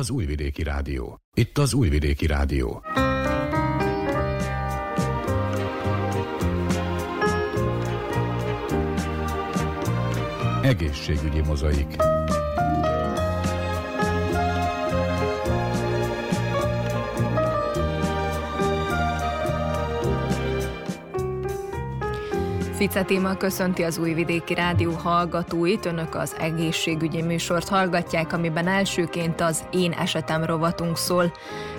Az Újvidéki Rádió. Itt az Újvidéki Rádió. Egészségügyi mozaik. Fice téma köszönti az Újvidéki Rádió hallgatóit. Önök az egészségügyi műsort hallgatják, amiben elsőként az Én esetem rovatunk szól.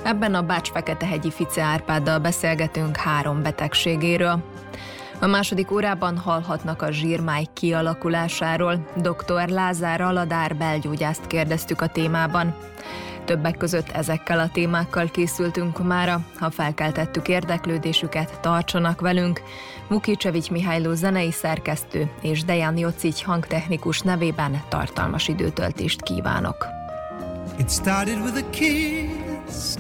Ebben a Bács-Feketehegyi Fice Árpáddal beszélgetünk három betegségéről. A második órában hallhatnak a zsírmáj kialakulásáról. Dr. Lázár Aladár belgyógyászt kérdeztük a témában. Többek között ezekkel a témákkal készültünk mára. Ha felkeltettük érdeklődésüket, tartsanak velünk. Vukicevics Mihályló zenei szerkesztő és Dejan Jocic hangtechnikus nevében tartalmas időtöltést kívánok. It started with a kiss.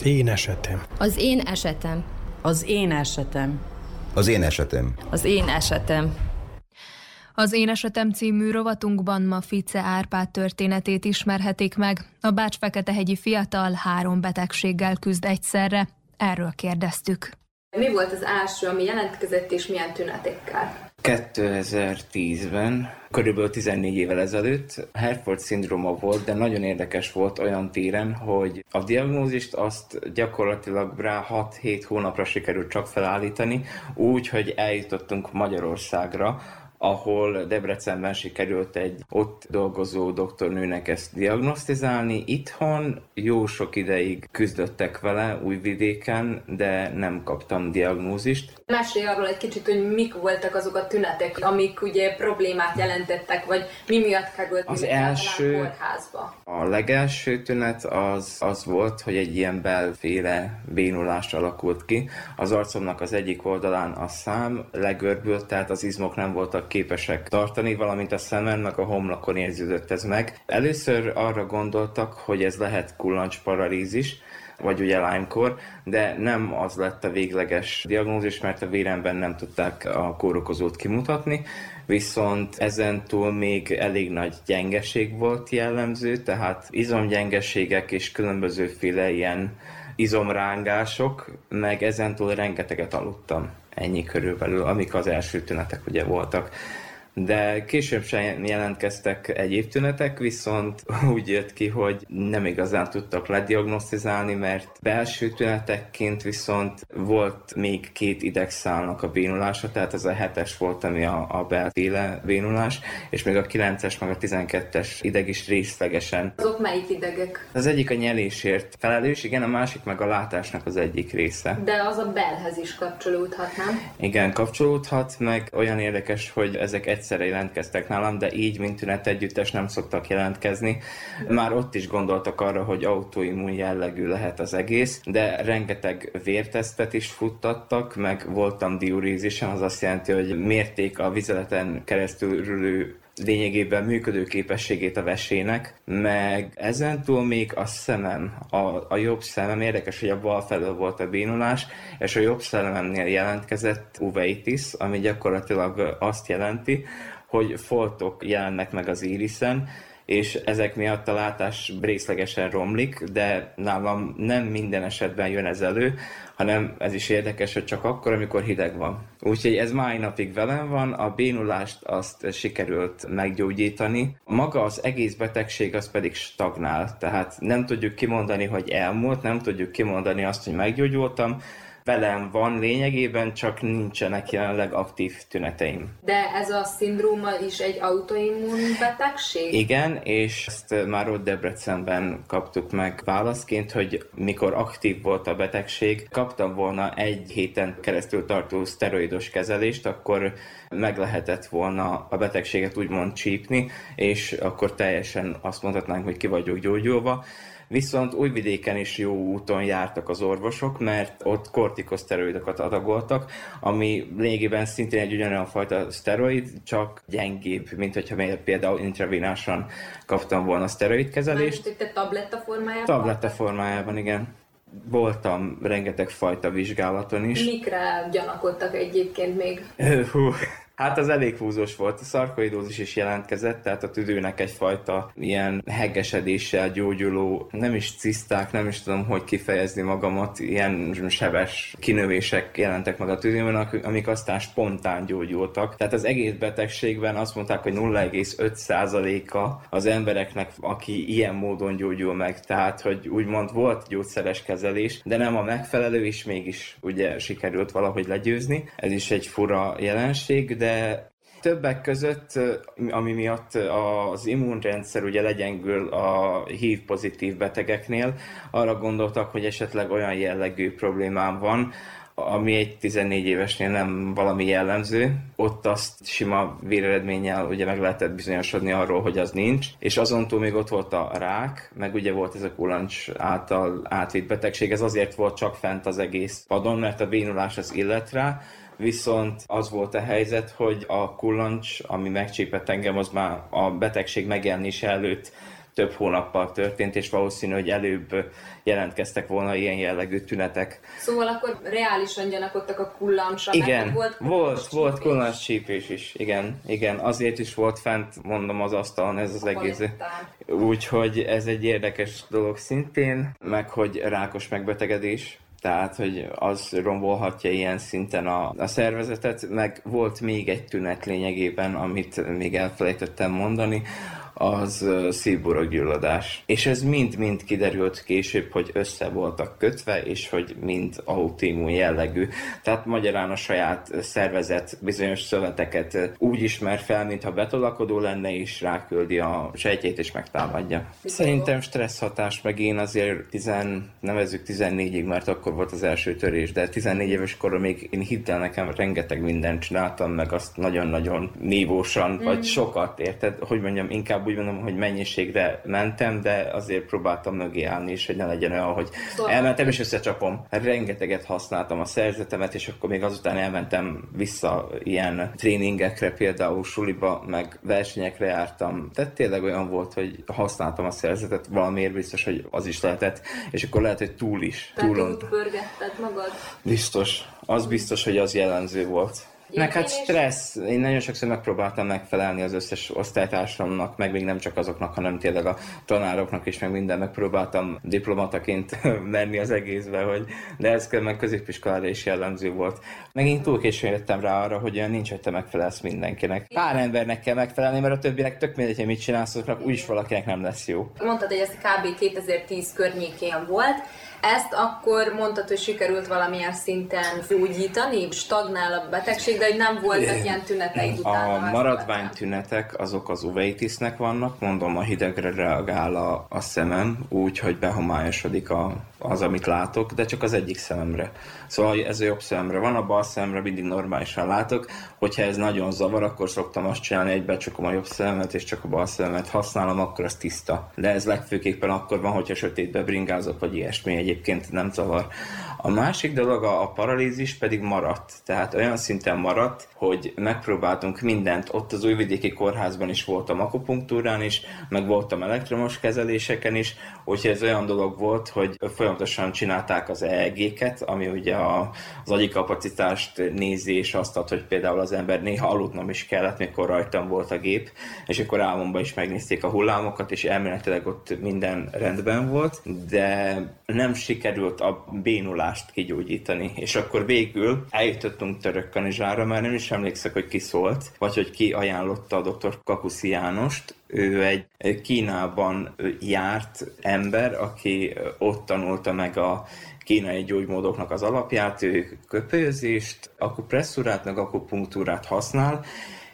Az én esetem. Az én esetem. Az én esetem. Az én esetem. Az én esetem. Az Én Esetem című rovatunkban ma Fice Árpád történetét ismerhetik meg. A Bács-Feketehegyi fiatal három betegséggel küzd egyszerre. Erről kérdeztük. Mi volt az első, ami jelentkezett, és milyen tünetekkel? 2010-ben, körülbelül 14 évvel ezelőtt Herford szindróma volt, de nagyon érdekes volt olyan téren, hogy a diagnózist azt gyakorlatilag rá 6-7 hónapra sikerült csak felállítani, úgy, hogy eljutottunk Magyarországra, ahol Debrecenben sikerült egy ott dolgozó doktornőnek ezt diagnosztizálni. Itthon jó sok ideig küzdöttek vele újvidéken, de nem kaptam diagnózist. Mesélj arról egy kicsit, hogy mik voltak azok a tünetek, amik ugye problémát jelentettek, vagy mi miatt került az első, kórházba? A legelső tünet az, az volt, hogy egy ilyen belféle bénulás alakult ki. Az arcomnak az egyik oldalán a szám legörbült, tehát az izmok nem voltak képesek tartani, valamint a szemen, meg a homlokon érződött ez meg. Először arra gondoltak, hogy ez lehet kullancsparalízis, vagy ugye Lyme-kor, de nem az lett a végleges diagnózis, mert a véremben nem tudták a kórokozót kimutatni, viszont ezen túl még elég nagy gyengeség volt jellemző, tehát izomgyengeségek és különbözőféle ilyen izomrángások, meg ezentúl rengeteget aludtam. Ennyi körülbelül, amik az első tünetek ugye voltak de később sem jelentkeztek egyéb tünetek, viszont úgy jött ki, hogy nem igazán tudtak lediagnosztizálni, mert belső tünetekként viszont volt még két idegszálnak a bénulása, tehát ez a hetes volt, ami a, a belféle bénulás, és még a 9-es, meg a 12-es ideg is részlegesen. Azok melyik idegek? Az egyik a nyelésért felelős, igen, a másik meg a látásnak az egyik része. De az a belhez is kapcsolódhat, nem? Igen, kapcsolódhat, meg olyan érdekes, hogy ezek egyszer egyszerre jelentkeztek nálam, de így, mint tünet együttes nem szoktak jelentkezni. Már ott is gondoltak arra, hogy autoimmun jellegű lehet az egész, de rengeteg vértesztet is futtattak, meg voltam diurízisen, az azt jelenti, hogy mérték a vizeleten keresztül rülő lényegében működő képességét a vesének, meg ezentúl még a szemem, a, a jobb szemem, érdekes, hogy a bal felől volt a bénulás, és a jobb szememnél jelentkezett uveitis, ami gyakorlatilag azt jelenti, hogy foltok jelennek meg az íriszen, és ezek miatt a látás részlegesen romlik, de nálam nem minden esetben jön ez elő, hanem ez is érdekes, hogy csak akkor, amikor hideg van. Úgyhogy ez mai napig velem van, a bénulást azt sikerült meggyógyítani. Maga az egész betegség az pedig stagnál, tehát nem tudjuk kimondani, hogy elmúlt, nem tudjuk kimondani azt, hogy meggyógyultam, velem van lényegében, csak nincsenek jelenleg aktív tüneteim. De ez a szindróma is egy autoimmun betegség? Igen, és ezt már ott Debrecenben kaptuk meg válaszként, hogy mikor aktív volt a betegség, kaptam volna egy héten keresztül tartó szteroidos kezelést, akkor meg lehetett volna a betegséget úgymond csípni, és akkor teljesen azt mondhatnánk, hogy ki vagyok gyógyulva Viszont újvidéken is jó úton jártak az orvosok, mert ott kortikoszteroidokat adagoltak, ami lényegében szintén egy ugyanolyan fajta szteroid, csak gyengébb, mint hogyha például intravénásan kaptam volna szteroidkezelést. Mármint itt tabletta formájában? Tabletta formájában, igen voltam rengeteg fajta vizsgálaton is. Mikre gyanakodtak egyébként még? Hú, Hát az elég húzós volt. A szarkoidózis is jelentkezett, tehát a tüdőnek egyfajta ilyen heggesedéssel gyógyuló, nem is ciszták, nem is tudom, hogy kifejezni magamat, ilyen sebes kinövések jelentek meg a tüdőben, amik aztán spontán gyógyultak. Tehát az egész betegségben azt mondták, hogy 0,5%-a az embereknek, aki ilyen módon gyógyul meg. Tehát, hogy úgymond volt gyógyszeres kezelés, de nem a megfelelő, és mégis ugye sikerült valahogy legyőzni. Ez is egy fura jelenség, de többek között, ami miatt az immunrendszer ugye legyengül a HIV pozitív betegeknél, arra gondoltak, hogy esetleg olyan jellegű problémám van, ami egy 14 évesnél nem valami jellemző. Ott azt sima véreredménnyel ugye meg lehetett bizonyosodni arról, hogy az nincs, és azon túl még ott volt a rák, meg ugye volt ez a kulancs által átvitt betegség, ez azért volt csak fent az egész padon, mert a bénulás az illet rá, viszont az volt a helyzet, hogy a kullancs, ami megcsípett engem, az már a betegség megjelenése előtt több hónappal történt, és valószínű, hogy előbb jelentkeztek volna ilyen jellegű tünetek. Szóval akkor reálisan gyanakodtak a kullancsra, igen, volt, volt, volt kullancs csípés is, igen, igen, azért is volt fent, mondom, az asztalon ez az a egész. Úgyhogy ez egy érdekes dolog szintén, meg hogy rákos megbetegedés, tehát hogy az rombolhatja ilyen szinten a, a szervezetet, meg volt még egy tünet lényegében, amit még elfelejtettem mondani, az szívboroggyulladás. És ez mind-mind kiderült később, hogy össze voltak kötve, és hogy mind autoimmun jellegű. Tehát magyarán a saját szervezet bizonyos szöveteket úgy ismer fel, mintha betolakodó lenne, és ráküldi a sejtjét, és megtámadja. Szerintem stressz hatás, meg én azért tizen, nevezzük 14-ig, mert akkor volt az első törés, de 14 éves korra még én hittel nekem rengeteg mindent csináltam, meg azt nagyon-nagyon nívósan, mm. vagy sokat, érted? Hogy mondjam, inkább úgy mondom, hogy mennyiségre mentem, de azért próbáltam mögé állni is, hogy ne legyen olyan, hogy szóval elmentem és összecsapom. Rengeteget használtam a szerzetemet, és akkor még azután elmentem vissza ilyen tréningekre, például suliba, meg versenyekre jártam. Tehát tényleg olyan volt, hogy használtam a szerzetet, valamiért biztos, hogy az is lehetett, és akkor lehet, hogy túl is. Túlon. magad? Biztos. Az biztos, hogy az jellemző volt. Meg hát stressz. Én nagyon sokszor megpróbáltam megfelelni az összes osztálytársamnak, meg még nem csak azoknak, hanem tényleg a tanároknak is, meg minden megpróbáltam diplomataként menni az egészbe, hogy de ez meg középiskolára is jellemző volt. Megint túl későn jöttem rá arra, hogy olyan nincs, hogy te megfelelsz mindenkinek. Pár embernek kell megfelelni, mert a többinek tök mindegy, hogy mit csinálsz, úgyis valakinek nem lesz jó. Mondtad, hogy ez kb. 2010 környékén volt. Ezt akkor mondtad, hogy sikerült valamilyen szinten gyógyítani, stagnál a betegség, de hogy nem voltak ilyen tüneteid utána. A maradvány tünetek azok az uveitisnek vannak, mondom, a hidegre reagál a, a szemem, úgy, hogy behomályosodik a, az, amit látok, de csak az egyik szememre. Szóval ez a jobb szememre van, a bal szememre mindig normálisan látok. Hogyha ez nagyon zavar, akkor szoktam azt csinálni, hogy becsukom a jobb szememet, és csak a bal szememet használom, akkor az tiszta. De ez legfőképpen akkor van, hogyha sötétbe bringázok, vagy ilyesmi, egyébként nem zavar. A másik dolog, a, paralízis pedig maradt. Tehát olyan szinten maradt, hogy megpróbáltunk mindent. Ott az újvidéki kórházban is voltam akupunktúrán is, meg voltam elektromos kezeléseken is, úgyhogy ez olyan dolog volt, hogy folyamatosan csinálták az EEG-ket, ami ugye a, az agyi kapacitást nézi, és azt ad, hogy például az ember néha aludnom is kellett, mikor rajtam volt a gép, és akkor álmomban is megnézték a hullámokat, és elméletileg ott minden rendben volt, de nem sikerült a bénulást kigyógyítani. És akkor végül eljutottunk török kanizsára, mert nem is emlékszek, hogy ki szólt, vagy hogy ki ajánlotta a dr. Kakuszi Jánost, ő egy Kínában járt ember, aki ott tanulta meg a kínai gyógymódoknak az alapját, ő köpőzést, akupresszurát, meg akupunktúrát használ,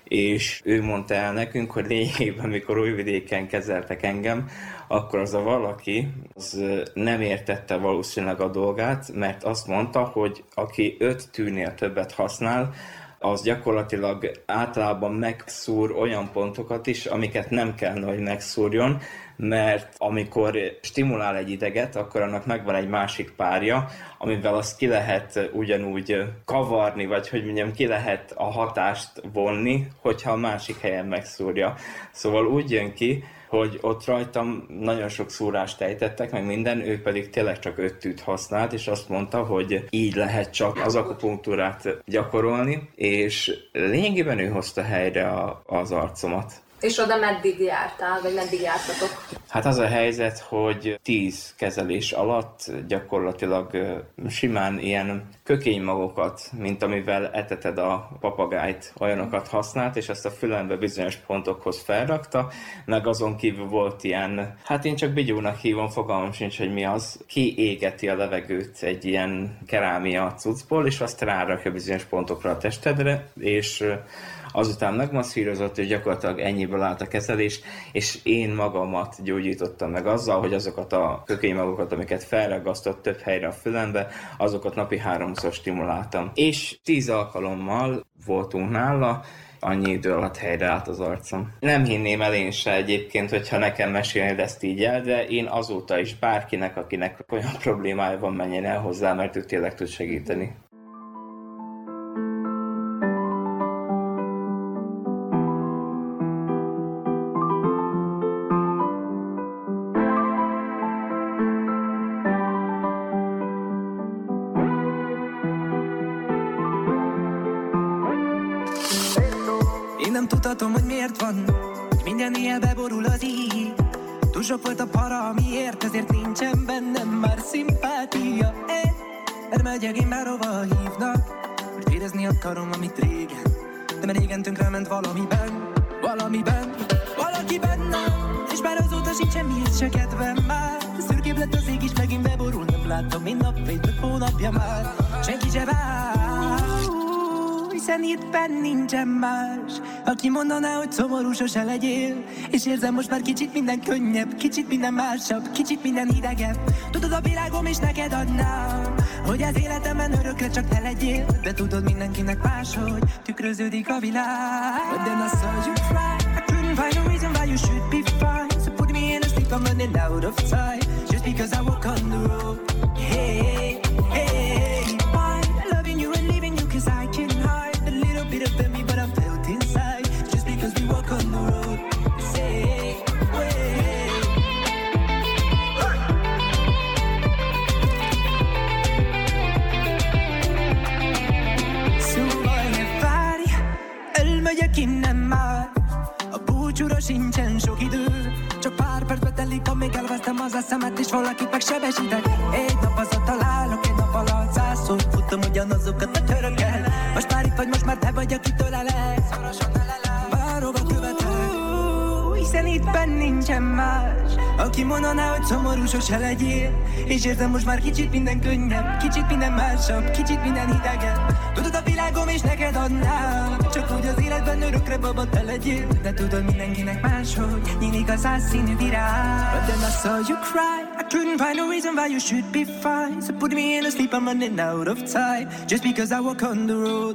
és ő mondta el nekünk, hogy lényegében, amikor újvidéken kezeltek engem, akkor az a valaki az nem értette valószínűleg a dolgát, mert azt mondta, hogy aki öt tűnél többet használ, az gyakorlatilag általában megszúr olyan pontokat is, amiket nem kellene, hogy megszúrjon, mert amikor stimulál egy ideget, akkor annak megvan egy másik párja, amivel azt ki lehet ugyanúgy kavarni, vagy hogy mondjam, ki lehet a hatást vonni, hogyha a másik helyen megszúrja. Szóval úgy jön ki, hogy ott rajtam nagyon sok szúrást ejtettek, meg minden, ő pedig tényleg csak öt tűt használt, és azt mondta, hogy így lehet csak az akupunktúrát gyakorolni, és lényegében ő hozta helyre a, az arcomat. És oda meddig jártál, vagy meddig jártatok? Hát az a helyzet, hogy tíz kezelés alatt gyakorlatilag simán ilyen kökénymagokat, mint amivel eteted a papagájt, olyanokat használt, és ezt a fülembe bizonyos pontokhoz felrakta, meg azon kívül volt ilyen, hát én csak bigyónak hívom, fogalmam sincs, hogy mi az, kiégeti a levegőt egy ilyen kerámia cuccból, és azt rárakja bizonyos pontokra a testedre, és azután megmasszírozott, és gyakorlatilag ennyiből állt a kezelés, és én magamat gyógyítottam meg azzal, hogy azokat a kökénymagokat, amiket felragasztott több helyre a fülembe, azokat napi háromszor stimuláltam. És tíz alkalommal voltunk nála, annyi idő alatt helyreállt az arcom. Nem hinném el én se egyébként, hogyha nekem mesélnéd ezt így el, de én azóta is bárkinek, akinek olyan problémája van, menjen el hozzá, mert ő tényleg tud segíteni. Akarom, amit régen. De már régen ment valamiben Valamiben, valakiben nem És már azóta sincs semmihez se kedvem már. Szürkébb lett az ég is, megint beborul Nem látom mind nap, fél hónapja már. Senki se vár hiszen itt benn nincsen más. Aki mondaná, hogy szomorú sose legyél. És érzem most már kicsit minden könnyebb Kicsit minden másabb, kicsit minden hidegebb. Tudod a világom is neked adnám Hogy az életemben örökre csak te legyél De tudod mindenkinek máshogy Tükröződik a világ. But then I saw you fly I couldn't find a reason why you should be fine. So put me in a sleep, I'm running out of time Just because I walk on the road. Hey, hey érzem most már kicsit minden könnyebb Kicsit minden másabb, kicsit minden hidegebb. Tudod a világom és neked adnám Csak úgy az életben örökre baba te legyél. De tudod mindenkinek máshogy Nyílik a száz színű virág. But then I saw you cry I couldn't find a reason why you should be fine. So put me in a sleep, I'm running out of time. Just because I walk on the road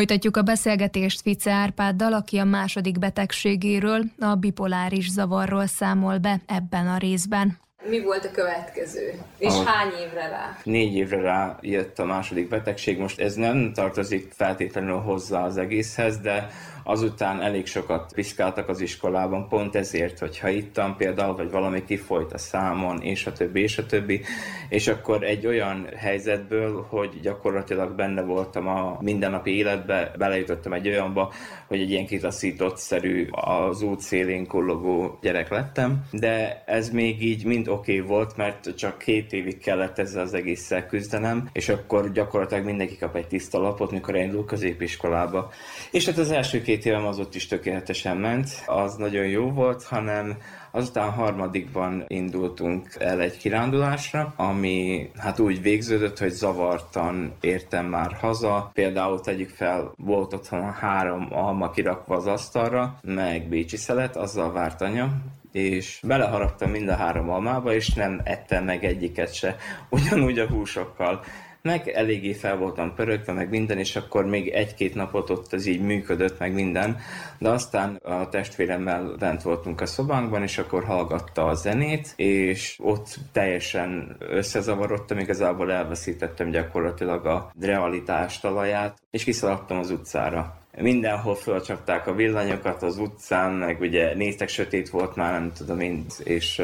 Folytatjuk a beszélgetést Fice Árpáddal, aki a második betegségéről, a bipoláris zavarról számol be ebben a részben. Mi volt a következő? És A- hány évre rá? Négy évre rá jött a második betegség. Most ez nem tartozik feltétlenül hozzá az egészhez, de azután elég sokat piszkáltak az iskolában, pont ezért, hogyha ittam például, vagy valami kifolyt a számon, és a többi, és a többi, és akkor egy olyan helyzetből, hogy gyakorlatilag benne voltam a mindennapi életbe, belejutottam egy olyanba, hogy egy ilyen kitaszított-szerű, az út szélén kullogó gyerek lettem, de ez még így mind oké okay volt, mert csak két évig kellett ezzel az egésszel küzdenem, és akkor gyakorlatilag mindenki kap egy tiszta lapot, mikor elindul középiskolába. És hát az első két évem az ott is tökéletesen ment, az nagyon jó volt, hanem Azután harmadikban indultunk el egy kirándulásra, ami hát úgy végződött, hogy zavartan értem már haza. Például tegyük fel, volt otthon három alma kirakva az asztalra, meg bécsi szelet, azzal várt anya, és beleharaptam mind a három almába, és nem ettem meg egyiket se, ugyanúgy a húsokkal meg eléggé fel voltam pörögve, meg minden, és akkor még egy-két napot ott ez így működött, meg minden, de aztán a testvéremmel bent voltunk a szobánkban, és akkor hallgatta a zenét, és ott teljesen összezavarodtam, igazából elveszítettem gyakorlatilag a realitás talaját, és kiszaladtam az utcára mindenhol fölcsapták a villanyokat az utcán, meg ugye néztek, sötét volt már, nem tudom mind, és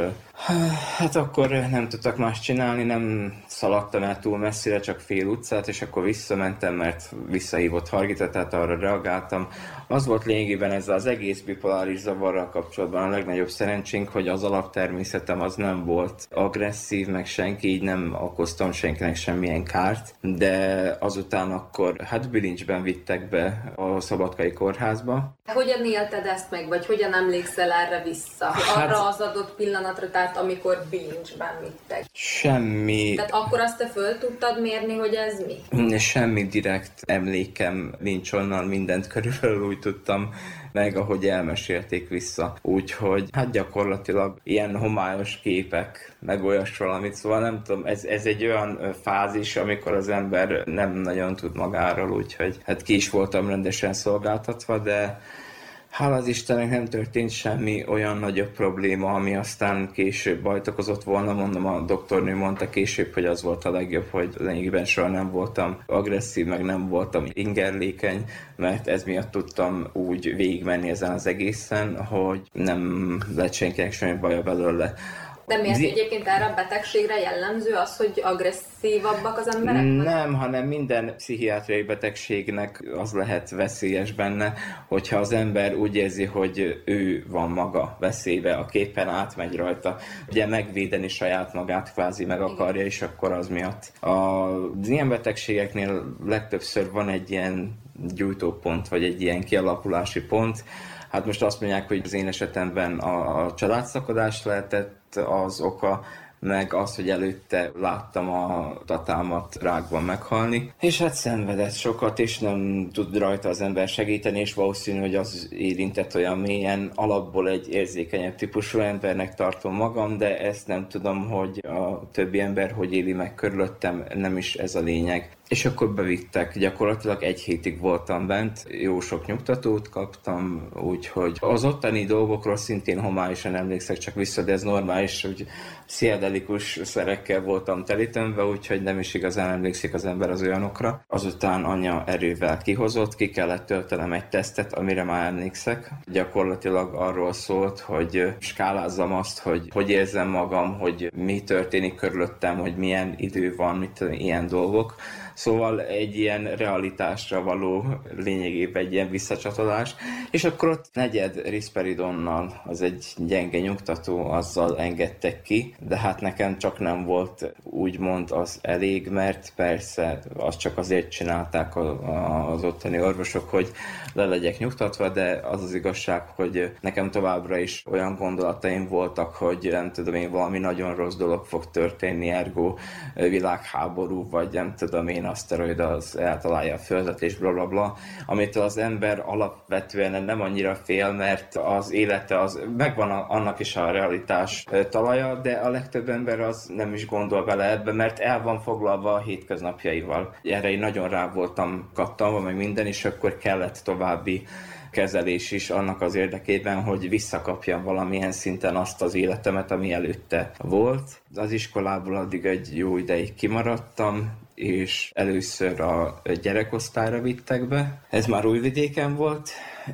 hát akkor nem tudtak más csinálni, nem szaladtam el túl messzire, csak fél utcát, és akkor visszamentem, mert visszahívott Hargita, tehát arra reagáltam. Az volt lényegében ez az egész bipoláris zavarral kapcsolatban a legnagyobb szerencsénk, hogy az alaptermészetem az nem volt agresszív, meg senki, így nem okoztam senkinek semmilyen kárt, de azután akkor hát bilincsben vittek be a Szabadkai kórházba. Hogyan élted ezt meg, vagy hogyan emlékszel erre vissza? Hát- Arra az adott pillanatra, tehát amikor bilincsben vittek. Semmi Tehát akkor azt te föl tudtad mérni, hogy ez mi? Semmi direkt emlékem nincs onnan, mindent körülbelül úgy tudtam meg ahogy elmesélték vissza. Úgyhogy hát gyakorlatilag ilyen homályos képek, meg olyas valamit, szóval nem tudom, ez, ez egy olyan fázis, amikor az ember nem nagyon tud magáról, úgyhogy hát ki is voltam rendesen szolgáltatva, de Hála az Istennek nem történt semmi olyan nagyobb probléma, ami aztán később bajt okozott volna. Mondom, a doktornő mondta később, hogy az volt a legjobb, hogy lényegében soha nem voltam agresszív, meg nem voltam ingerlékeny, mert ez miatt tudtam úgy végigmenni ezen az egészen, hogy nem lett senkinek semmi baja belőle. De mi ez egyébként erre a betegségre jellemző az, hogy agresszívabbak az emberek? Nem, hanem minden pszichiátriai betegségnek az lehet veszélyes benne, hogyha az ember úgy érzi, hogy ő van maga veszélybe, a képen átmegy rajta, ugye megvédeni saját magát kvázi meg akarja, és akkor az miatt. A ilyen betegségeknél legtöbbször van egy ilyen gyújtópont, vagy egy ilyen kialakulási pont, Hát most azt mondják, hogy az én esetemben a családszakadás lehetett az oka, meg az, hogy előtte láttam a tatámat rákban meghalni, és hát szenvedett sokat, és nem tud rajta az ember segíteni, és valószínű, hogy az érintett olyan mélyen, alapból egy érzékenyebb típusú embernek tartom magam, de ezt nem tudom, hogy a többi ember hogy éli meg körülöttem, nem is ez a lényeg. És akkor bevittek, gyakorlatilag egy hétig voltam bent, jó sok nyugtatót kaptam, úgyhogy az ottani dolgokról szintén homályosan emlékszek csak vissza, de ez normális, hogy sziedelikus szerekkel voltam telítönve, úgyhogy nem is igazán emlékszik az ember az olyanokra. Azután anya erővel kihozott, ki kellett töltenem egy tesztet, amire már emlékszek. Gyakorlatilag arról szólt, hogy skálázzam azt, hogy hogy érzem magam, hogy mi történik körülöttem, hogy milyen idő van, mit ilyen dolgok Szóval egy ilyen realitásra való lényegében egy ilyen visszacsatolás. És akkor ott negyed risperidonnal, az egy gyenge nyugtató, azzal engedtek ki, de hát nekem csak nem volt úgymond az elég, mert persze azt csak azért csinálták az ottani orvosok, hogy le legyek nyugtatva, de az az igazság, hogy nekem továbbra is olyan gondolataim voltak, hogy nem tudom én, valami nagyon rossz dolog fog történni, ergo világháború, vagy nem tudom én, aszteroid az eltalálja a Földet, és bla bla bla, amitől az ember alapvetően nem annyira fél, mert az élete az megvan a, annak is a realitás talaja, de a legtöbb ember az nem is gondol bele ebbe, mert el van foglalva a hétköznapjaival. Erre én nagyon rá voltam kattanva, meg minden, és akkor kellett további kezelés is annak az érdekében, hogy visszakapjam valamilyen szinten azt az életemet, ami előtte volt. Az iskolából addig egy jó ideig kimaradtam, és először a gyerekosztályra vittek be. Ez már újvidéken volt,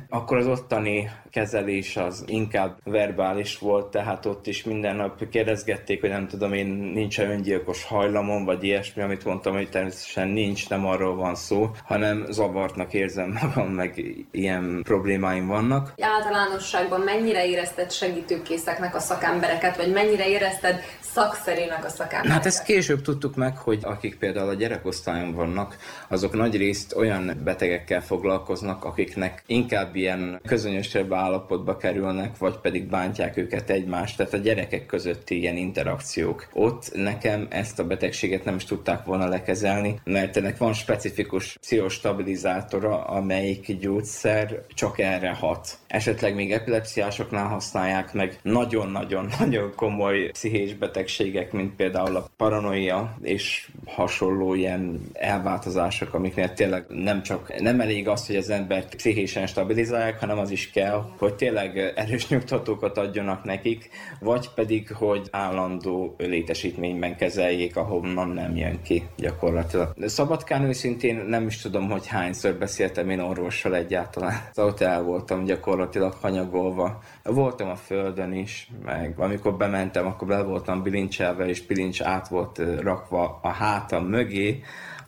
akkor az ottani kezelés az inkább verbális volt, tehát ott is minden nap kérdezgették, hogy nem tudom én, nincs -e öngyilkos hajlamom, vagy ilyesmi, amit mondtam, hogy természetesen nincs, nem arról van szó, hanem zavartnak érzem magam, meg ilyen problémáim vannak. Általánosságban mennyire érezted segítőkészeknek a szakembereket, vagy mennyire érezted szakszerének a szakembereket? Hát ezt később tudtuk meg, hogy akik például a gyerekosztályon vannak, azok nagy részt olyan betegekkel foglalkoznak, akiknek inkább ilyen közönösebb állapotba kerülnek, vagy pedig bántják őket egymást, tehát a gyerekek közötti ilyen interakciók. Ott nekem ezt a betegséget nem is tudták volna lekezelni, mert ennek van specifikus pszichostabilizátora, amelyik gyógyszer csak erre hat. Esetleg még epilepsziásoknál használják meg nagyon-nagyon-nagyon komoly pszichés betegségek, mint például a paranoia és hasonló ilyen elváltozások, amiknél tényleg nem csak nem elég az, hogy az embert pszichésen stabilizálják, hanem az is kell, hogy tényleg erős nyugtatókat adjanak nekik, vagy pedig, hogy állandó létesítményben kezeljék, ahonnan nem jön ki gyakorlatilag. Szabadkán őszintén nem is tudom, hogy hányszor beszéltem én orvossal egyáltalán. Szóval ott el voltam gyakorlatilag hanyagolva. Voltam a földön is, meg amikor bementem, akkor be voltam bilincselve, és bilincs át volt rakva a hátam mögé,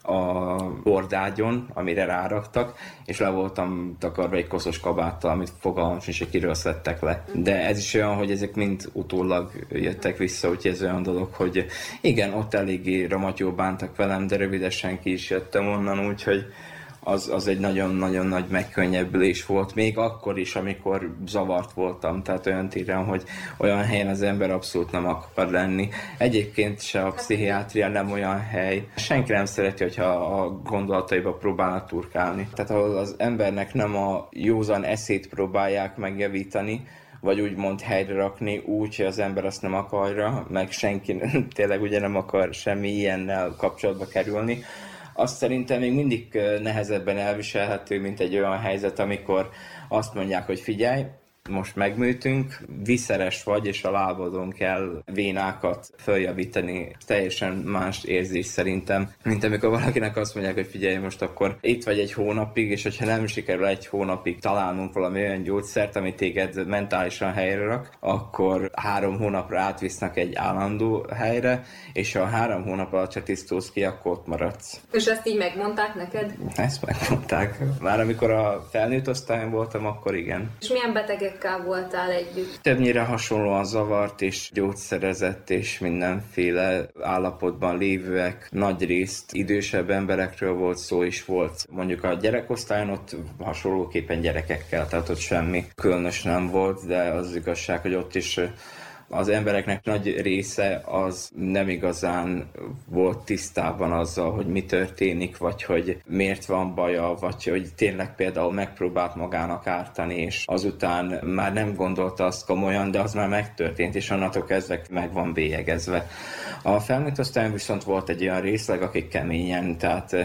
a bordágyon, amire ráraktak, és le voltam takarva egy koszos kabáttal, amit fogalmam sincs, hogy kiről szedtek le. De ez is olyan, hogy ezek mind utólag jöttek vissza, úgyhogy ez olyan dolog, hogy igen, ott eléggé ramatyó bántak velem, de rövidesen ki is jöttem onnan, úgyhogy az, az egy nagyon-nagyon nagy megkönnyebbülés volt, még akkor is, amikor zavart voltam, tehát olyan téren, hogy olyan helyen az ember abszolút nem akar lenni. Egyébként se a pszichiátria nem olyan hely. Senki nem szereti, hogyha a gondolataiba próbálnak turkálni. Tehát ahol az embernek nem a józan eszét próbálják megjavítani, vagy úgymond helyre rakni úgy, hogy az ember azt nem akarja, meg senki tényleg ugye nem akar semmi ilyennel kapcsolatba kerülni, azt szerintem még mindig nehezebben elviselhető, mint egy olyan helyzet, amikor azt mondják, hogy figyelj, most megműtünk, viszeres vagy, és a lábadon kell vénákat följavítani. Teljesen más érzés szerintem, mint amikor valakinek azt mondják, hogy figyelj, most akkor itt vagy egy hónapig, és hogyha nem sikerül egy hónapig találnunk valami olyan gyógyszert, ami téged mentálisan helyre rak, akkor három hónapra átvisznek egy állandó helyre, és ha három hónap alatt se tisztulsz ki, akkor ott maradsz. És ezt így megmondták neked? Ezt megmondták. Már amikor a felnőtt osztályon voltam, akkor igen. És milyen betegek betegekkel voltál együtt? Többnyire hasonlóan zavart és gyógyszerezett és mindenféle állapotban lévőek. Nagy részt idősebb emberekről volt szó, és volt mondjuk a gyerekosztályon ott hasonlóképpen gyerekekkel, tehát ott semmi különös nem volt, de az igazság, hogy ott is az embereknek nagy része az nem igazán volt tisztában azzal, hogy mi történik, vagy hogy miért van baja, vagy hogy tényleg például megpróbált magának ártani, és azután már nem gondolta azt komolyan, de az már megtörtént, és annatól kezdve meg van bélyegezve. A felnőtt osztályon viszont volt egy olyan részleg, akik keményen, tehát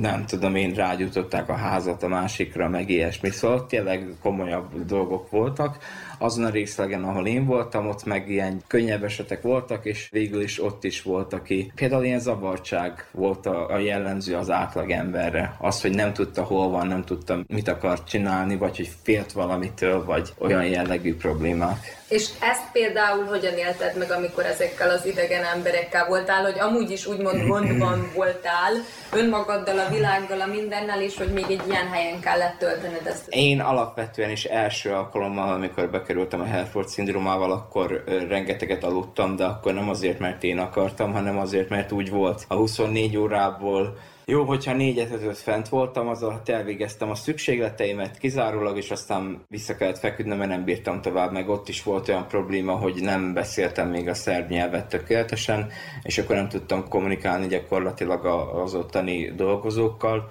nem tudom én, rágyújtották a házat a másikra, meg ilyesmi. Szóval tényleg komolyabb dolgok voltak. Azon a részlegen, ahol én voltam, ott meg ilyen könnyebb esetek voltak, és végül is ott is volt, aki például ilyen zavartság volt a, a jellemző az átlag emberre. Az, hogy nem tudta hol van, nem tudta mit akar csinálni, vagy hogy félt valamitől, vagy olyan jellegű problémák. És ezt például hogyan élted meg, amikor ezekkel az idegen emberekkel voltál, hogy amúgy is úgymond gondban voltál, önmagaddal, a világgal, a mindennel, és hogy még egy ilyen helyen kellett töltened ezt? Én alapvetően is első alkalommal, amikor bekerültem a Herford szindrómával, akkor rengeteget aludtam, de akkor nem azért, mert én akartam, hanem azért, mert úgy volt. A 24 órából jó, hogyha négyet ötöt fent voltam, az alatt elvégeztem a szükségleteimet kizárólag, és aztán vissza kellett feküdnöm, mert nem bírtam tovább, meg ott is volt olyan probléma, hogy nem beszéltem még a szerb nyelvet tökéletesen, és akkor nem tudtam kommunikálni gyakorlatilag az ottani dolgozókkal,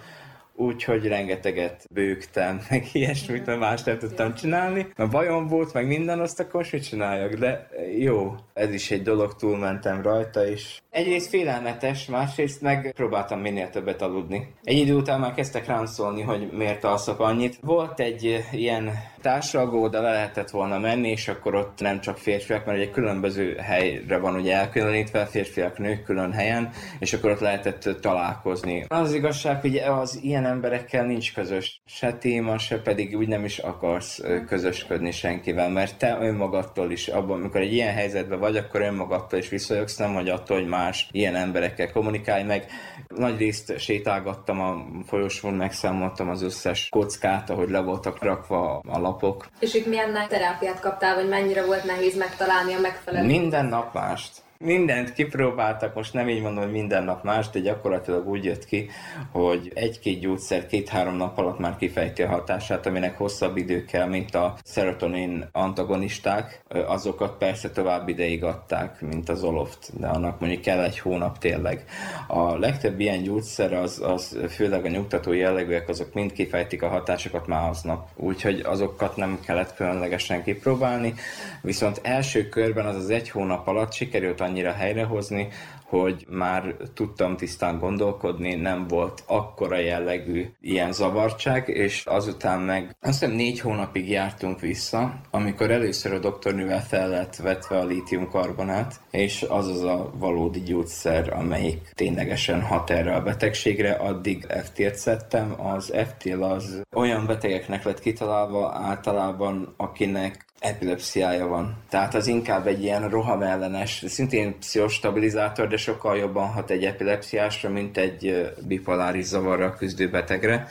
úgyhogy rengeteget bőgtem, meg ilyesmit, mert más nem tudtam csinálni. A bajom volt, meg minden, azt akkor mit csináljak, de jó, ez is egy dolog, túlmentem rajta, és egyrészt félelmetes, másrészt meg próbáltam minél többet aludni. Egy idő után már kezdtek rám szólni, hogy miért alszok annyit. Volt egy ilyen társalgó, de le lehetett volna menni, és akkor ott nem csak férfiak, mert egy különböző helyre van ugye elkülönítve, férfiak, nők külön helyen, és akkor ott lehetett találkozni. Az igazság, hogy az ilyen emberekkel nincs közös se téma, se pedig úgy nem is akarsz közösködni senkivel, mert te önmagadtól is, abban, amikor egy ilyen helyzetben vagy, akkor önmagadtól is visszajogsz, nem hogy attól, hogy más ilyen emberekkel kommunikálj meg. Nagy részt sétálgattam a folyosón, megszámoltam az összes kockát, ahogy le voltak rakva a lapok. És itt milyen terápiát kaptál, vagy mennyire volt nehéz megtalálni a megfelelő? Minden nap mást mindent kipróbáltak, most nem így mondom, hogy minden nap más, de gyakorlatilag úgy jött ki, hogy egy-két gyógyszer két-három nap alatt már kifejti a hatását, aminek hosszabb idő kell, mint a serotonin antagonisták, azokat persze tovább ideig adták, mint az oloft, de annak mondjuk kell egy hónap tényleg. A legtöbb ilyen gyógyszer, az, az főleg a nyugtató jellegűek, azok mind kifejtik a hatásokat már aznap, úgyhogy azokat nem kellett különlegesen kipróbálni, viszont első körben az az egy hónap alatt sikerült annyira helyrehozni, hogy már tudtam tisztán gondolkodni, nem volt akkora jellegű ilyen zavartság, és azután meg azt hiszem négy hónapig jártunk vissza, amikor először a doktornővel fel lett vetve a lítiumkarbonát, és az az a valódi gyógyszer, amelyik ténylegesen hat erre a betegségre, addig FT-t szedtem. Az FT az olyan betegeknek lett kitalálva általában, akinek epilepsziája van. Tehát az inkább egy ilyen rohamellenes, szintén pszichostabilizátor, de sokkal jobban hat egy epilepsziásra, mint egy bipoláris zavarra küzdő betegre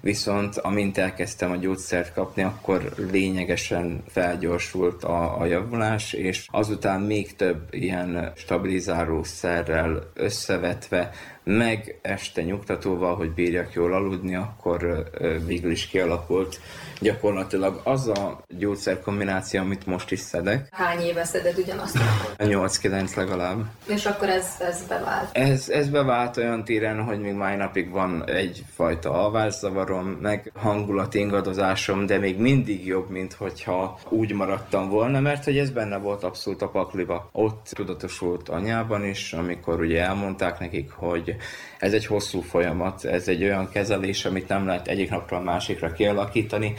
viszont amint elkezdtem a gyógyszert kapni, akkor lényegesen felgyorsult a, a javulás, és azután még több ilyen stabilizáló szerrel összevetve meg este nyugtatóval, hogy bírjak jól aludni, akkor végül is kialakult gyakorlatilag az a gyógyszerkombináció, amit most is szedek. Hány éve szeded ugyanazt? 8-9 legalább. És akkor ez, ez bevált? Ez, ez bevált olyan téren, hogy még mai napig van egyfajta alvászavarom, meg hangulat ingadozásom, de még mindig jobb, mint hogyha úgy maradtam volna, mert hogy ez benne volt abszolút a pakliba. Ott tudatosult anyában is, amikor ugye elmondták nekik, hogy ez egy hosszú folyamat, ez egy olyan kezelés, amit nem lehet egyik napról a másikra kialakítani,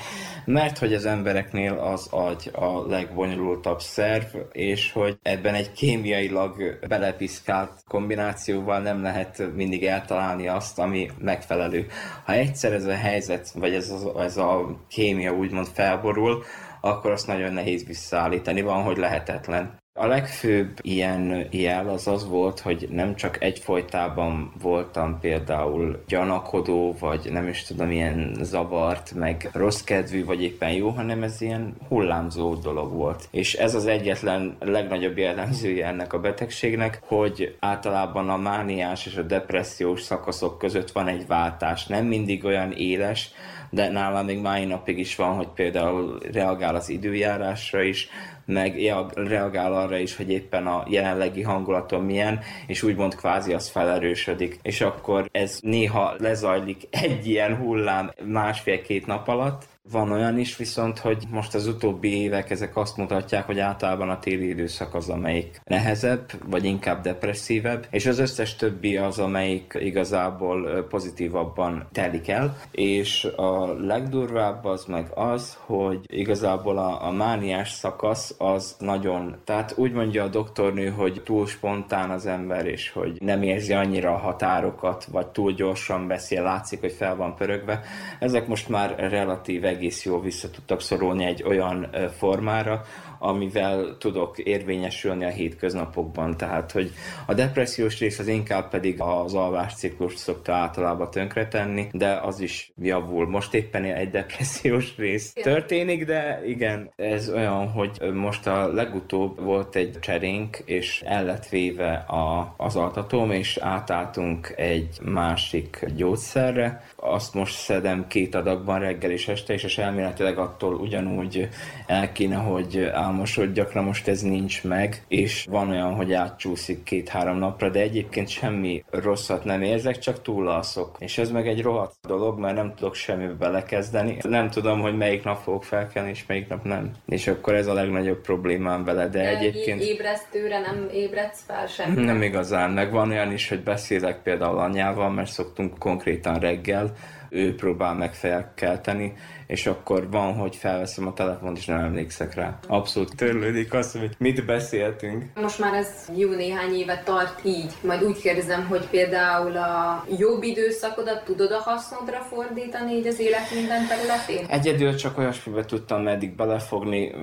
mert hogy az embereknél az agy a legbonyolultabb szerv, és hogy ebben egy kémiailag belepiszkált kombinációval nem lehet mindig eltalálni azt, ami megfelelő. Ha egyszer ez a helyzet, vagy ez a, ez a kémia úgymond felborul, akkor azt nagyon nehéz visszaállítani, van, hogy lehetetlen. A legfőbb ilyen jel az az volt, hogy nem csak egyfolytában voltam például gyanakodó, vagy nem is tudom, ilyen zavart, meg rossz kedvű, vagy éppen jó, hanem ez ilyen hullámzó dolog volt. És ez az egyetlen legnagyobb jellemzője ennek a betegségnek, hogy általában a mániás és a depressziós szakaszok között van egy váltás. Nem mindig olyan éles, de nálam még mai napig is van, hogy például reagál az időjárásra is, meg reagál arra is, hogy éppen a jelenlegi hangulatom milyen, és úgymond kvázi az felerősödik. És akkor ez néha lezajlik egy ilyen hullám másfél-két nap alatt, van olyan is viszont, hogy most az utóbbi évek ezek azt mutatják, hogy általában a téli időszak az, amelyik nehezebb, vagy inkább depresszívebb, és az összes többi az, amelyik igazából pozitívabban telik el, és a legdurvább az meg az, hogy igazából a, a mániás szakasz az nagyon, tehát úgy mondja a doktornő, hogy túl spontán az ember, és hogy nem érzi annyira a határokat, vagy túl gyorsan beszél, látszik, hogy fel van pörögve. Ezek most már relatíve egész jól vissza tudtak szorulni egy olyan formára, amivel tudok érvényesülni a hétköznapokban. Tehát, hogy a depressziós rész az inkább pedig az alvásciklus szokta általában tönkretenni, de az is javul. Most éppen egy depressziós rész történik, de igen, ez olyan, hogy most a legutóbb volt egy cserénk, és el lett véve a, az altatóm, és átálltunk egy másik gyógyszerre. Azt most szedem két adagban reggel és este, és elméletileg attól ugyanúgy el kéne, hogy álmosod, gyakran most ez nincs meg, és van olyan, hogy átcsúszik két-három napra, de egyébként semmi rosszat nem érzek, csak túlalszok. És ez meg egy rohadt dolog, mert nem tudok semmibe belekezdeni. Nem tudom, hogy melyik nap fogok felkelni, és melyik nap nem. És akkor ez a legnagyobb problémám vele, de, de egyébként... ébresztőre nem ébredsz fel sem? Nem igazán, meg van olyan is, hogy beszélek például anyával, mert szoktunk konkrétan reggel, ő próbál meg felkelteni, és akkor van, hogy felveszem a telefont, és nem emlékszek rá. Abszolút törlődik az, hogy mit beszéltünk. Most már ez jó néhány éve tart így. Majd úgy kérdezem, hogy például a jobb időszakodat tudod a hasznodra fordítani így az élet minden területén? Egyedül csak olyasmibe tudtam meddig belefogni,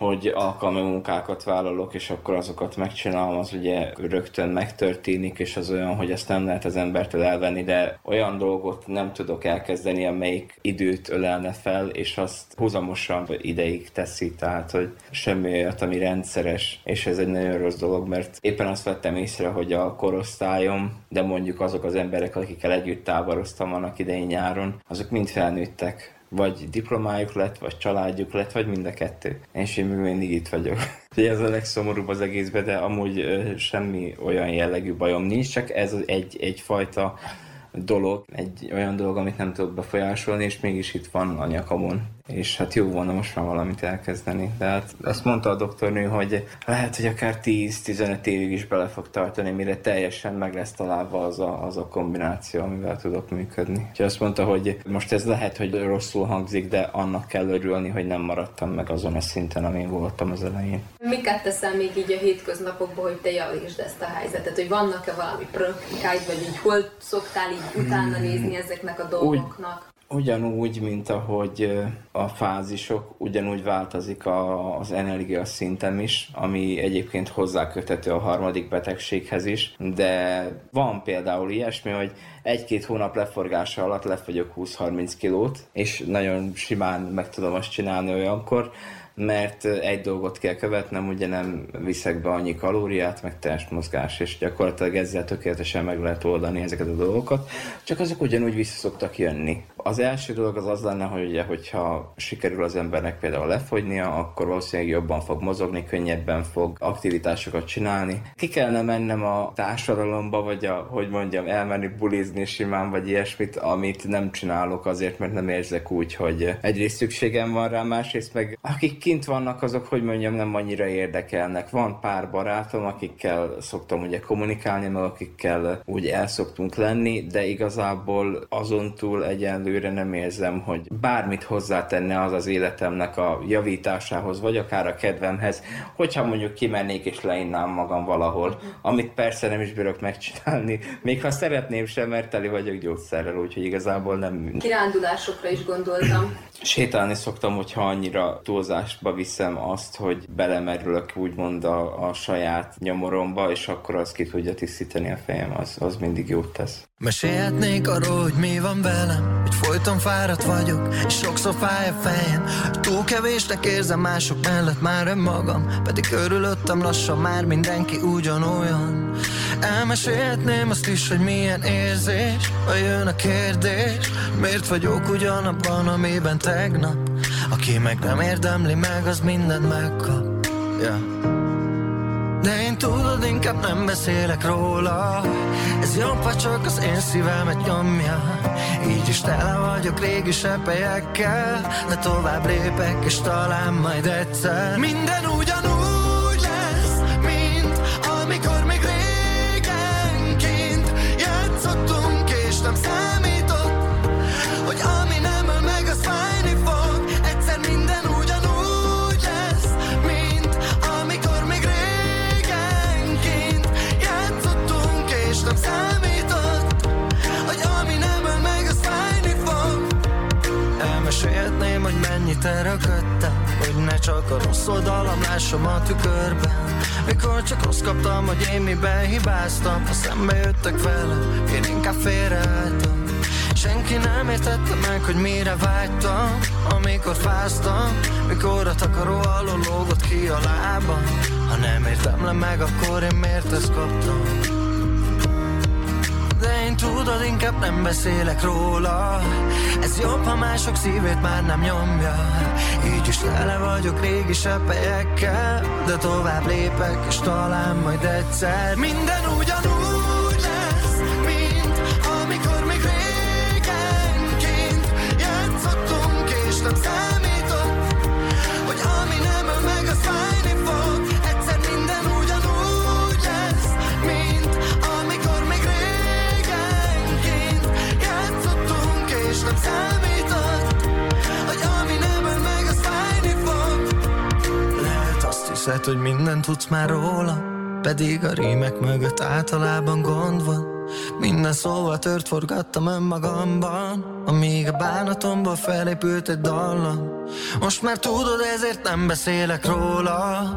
hogy alkalmi munkákat vállalok, és akkor azokat megcsinálom, az ugye rögtön megtörténik, és az olyan, hogy ezt nem lehet az embertől elvenni, de olyan dolgot nem tudok elkezdeni, amelyik időt ölelne fel, és azt húzamosan ideig teszi, tehát hogy semmi olyat, ami rendszeres, és ez egy nagyon rossz dolog, mert éppen azt vettem észre, hogy a korosztályom, de mondjuk azok az emberek, akikkel együtt táboroztam annak idején nyáron, azok mind felnőttek, vagy diplomájuk lett, vagy családjuk lett, vagy mind a kettő. És én még mindig itt vagyok. ez a legszomorúbb az egészben, de amúgy semmi olyan jellegű bajom nincs, csak ez egy, egyfajta dolog, egy olyan dolog, amit nem tudok befolyásolni, és mégis itt van a nyakamon. És hát jó volna most már valamit elkezdeni. De hát azt mondta a doktornő, hogy lehet, hogy akár 10-15 évig is bele fog tartani, mire teljesen meg lesz találva az a, az a kombináció, amivel tudok működni. Úgyhogy azt mondta, hogy most ez lehet, hogy rosszul hangzik, de annak kell örülni, hogy nem maradtam meg azon a szinten, amin voltam az elején. Miket teszel még így a hétköznapokban, hogy te javítsd ezt a helyzetet? Hogy vannak-e valami praktikáid, vagy így hol szoktál így utána nézni ezeknek a dolgoknak? Úgy, Ugyanúgy, mint ahogy a fázisok, ugyanúgy változik a, az energia szintem is, ami egyébként hozzáköthető a harmadik betegséghez is, de van például ilyesmi, hogy egy-két hónap leforgása alatt lefogyok 20-30 kilót, és nagyon simán meg tudom azt csinálni olyankor, mert egy dolgot kell követnem, ugye nem viszek be annyi kalóriát, meg testmozgás, és gyakorlatilag ezzel tökéletesen meg lehet oldani ezeket a dolgokat, csak azok ugyanúgy vissza szoktak jönni. Az első dolog az az lenne, hogy ugye, hogyha sikerül az embernek például lefogynia, akkor valószínűleg jobban fog mozogni, könnyebben fog aktivitásokat csinálni. Ki kellene mennem a társadalomba, vagy a, hogy mondjam, elmenni bulizni simán, vagy ilyesmit, amit nem csinálok azért, mert nem érzek úgy, hogy egyrészt szükségem van rá, másrészt meg akik kint vannak, azok, hogy mondjam, nem annyira érdekelnek. Van pár barátom, akikkel szoktam ugye kommunikálni, meg akikkel úgy el szoktunk lenni, de igazából azon túl egyenlőre nem érzem, hogy bármit hozzátenne az az életemnek a javításához, vagy akár a kedvemhez, hogyha mondjuk kimennék és leinnám magam valahol, amit persze nem is bírok megcsinálni, még ha szeretném sem, mert teli vagyok gyógyszerrel, úgyhogy igazából nem... Kirándulásokra is gondoltam. Sétálni szoktam, hogyha annyira túlzásba viszem azt, hogy belemerülök úgymond a, a saját nyomoromba, és akkor az ki tudja tisztítani a fejem, az, az mindig jót tesz. Mesélhetnék arról, hogy mi van velem Hogy folyton fáradt vagyok, és sokszor fáj a fejem. Túl kevésnek érzem mások mellett már önmagam Pedig körülöttem lassan már mindenki ugyanolyan. Elmesélhetném azt is, hogy milyen érzés Ha jön a kérdés Miért vagyok ugyanabban, amiben tegnap? Aki meg nem érdemli meg, az mindent megkap. Yeah. De én tudod, inkább nem beszélek róla. Ez jobb, ha csak az én szívemet nyomja. Így is tele vagyok régi sepelyekkel De tovább lépek, és talán majd egyszer. Minden ugyanúgy Mennyit erőködtem Hogy ne csak a rossz oldalam lássam a tükörben Mikor csak rossz kaptam, hogy én miben hibáztam Ha szembe jöttek vele, én inkább félreálltam. Senki nem értette meg, hogy mire vágytam Amikor fáztam, mikor a takaró alól lógott ki a lábam. Ha nem értem le meg, akkor én miért ezt kaptam tudod, inkább nem beszélek róla. Ez jobb, ha mások szívét már nem nyomja. Így is tele vagyok régi sepelyekkel De tovább lépek, és talán majd egyszer. Minden ugyanúgy hiszed, hogy mindent tudsz már róla Pedig a rímek mögött általában gond van. Minden szóval tört forgattam önmagamban Amíg a bánatomból felépült egy dallam. Most már tudod, ezért nem beszélek róla.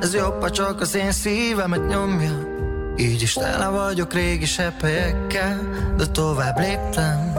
Ez jobb, ha csak az én szívemet nyomja. Így is tele vagyok régi sepelyekkel De tovább léptem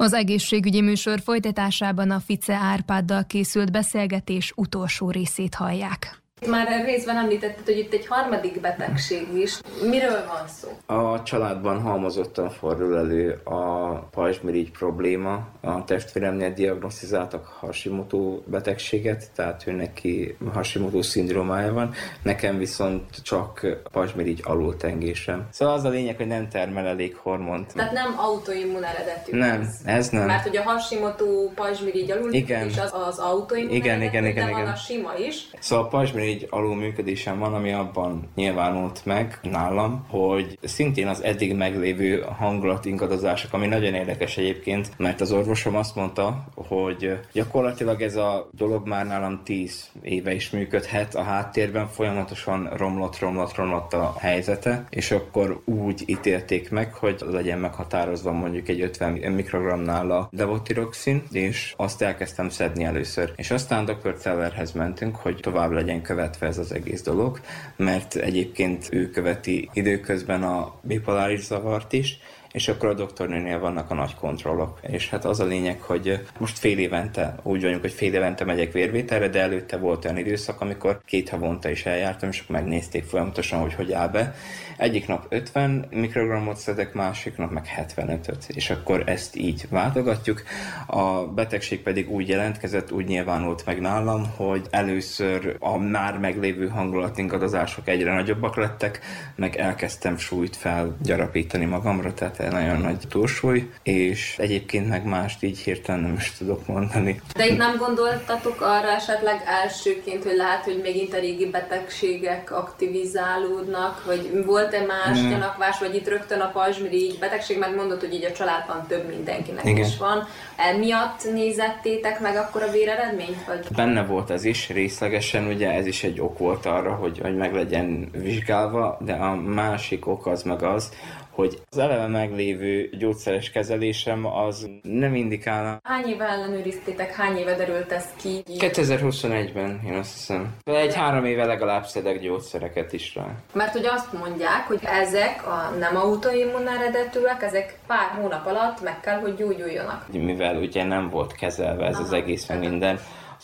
Az egészségügyi műsor folytatásában a Fice Árpáddal készült beszélgetés utolsó részét hallják. Már részben említetted, hogy itt egy harmadik betegség is. Miről van szó? A családban halmozottan fordul elő a pajzsmirigy probléma. A testvéremnél diagnosztizáltak Hashimoto betegséget, tehát ő neki Hashimoto szindrómája van, nekem viszont csak pajzsmirigy alultengésem. Szóval az a lényeg, hogy nem termel elég hormont. Tehát nem autoimmun eredetű. Nem, ez nem. Mert hogy a Hashimoto pajzsmirigy alul Igen. az, az autoimmun Igen, eredetű, igen, igen, de van igen. a sima is. Szóval a pajzsmirigy alulműködésem van, ami abban nyilvánult meg nálam, hogy szintén az eddig meglévő hangulatingadozások, ami nagyon érdekes egyébként, mert az orvosom azt mondta, hogy gyakorlatilag ez a dolog már nálam 10 éve is működhet, a háttérben folyamatosan romlott, romlott, romlott a helyzete, és akkor úgy ítélték meg, hogy legyen meghatározva mondjuk egy 50 mikrogramnál a levotiroxin, és azt elkezdtem szedni először. És aztán dr. Tellerhez mentünk, hogy tovább legyen követve ez az egész dolog, mert egyébként ő követi időközben a bipoláris zavart is, és akkor a doktornőnél vannak a nagy kontrollok. És hát az a lényeg, hogy most fél évente, úgy vagyunk, hogy fél évente megyek vérvételre, de előtte volt olyan időszak, amikor két havonta is eljártam, és megnézték folyamatosan, hogy hogy áll be. Egyik nap 50 mikrogramot szedek, másik nap meg 75-öt, és akkor ezt így váltogatjuk. A betegség pedig úgy jelentkezett, úgy nyilvánult meg nálam, hogy először a már meglévő hangulatingadozások egyre nagyobbak lettek, meg elkezdtem súlyt felgyarapítani magamra, tehát nagyon nagy túlsúly, és egyébként meg mást így hirtelen nem is tudok mondani. De itt nem gondoltatok arra esetleg elsőként, hogy lehet, hogy megint a régi betegségek aktivizálódnak, vagy volt-e más Nem. gyanakvás, vagy itt rögtön a pajzsmirigy betegség, mert mondod, hogy így a családban több mindenkinek Igen. is van. Emiatt nézettétek meg akkor a véreredményt? Vagy? Benne volt ez is részlegesen, ugye ez is egy ok volt arra, hogy, hogy meg legyen vizsgálva, de a másik ok az meg az, hogy az eleve meglévő gyógyszeres kezelésem az nem indikálna. Hány éve ellenőriztétek, hány éve derült ez ki? 2021-ben, én azt hiszem. Egy három éve legalább szedek gyógyszereket is rá. Mert hogy azt mondják, hogy ezek a nem autoimmun eredetűek, ezek pár hónap alatt meg kell, hogy gyógyuljanak. Mivel ugye nem volt kezelve ez az Aha. egész, meg minden,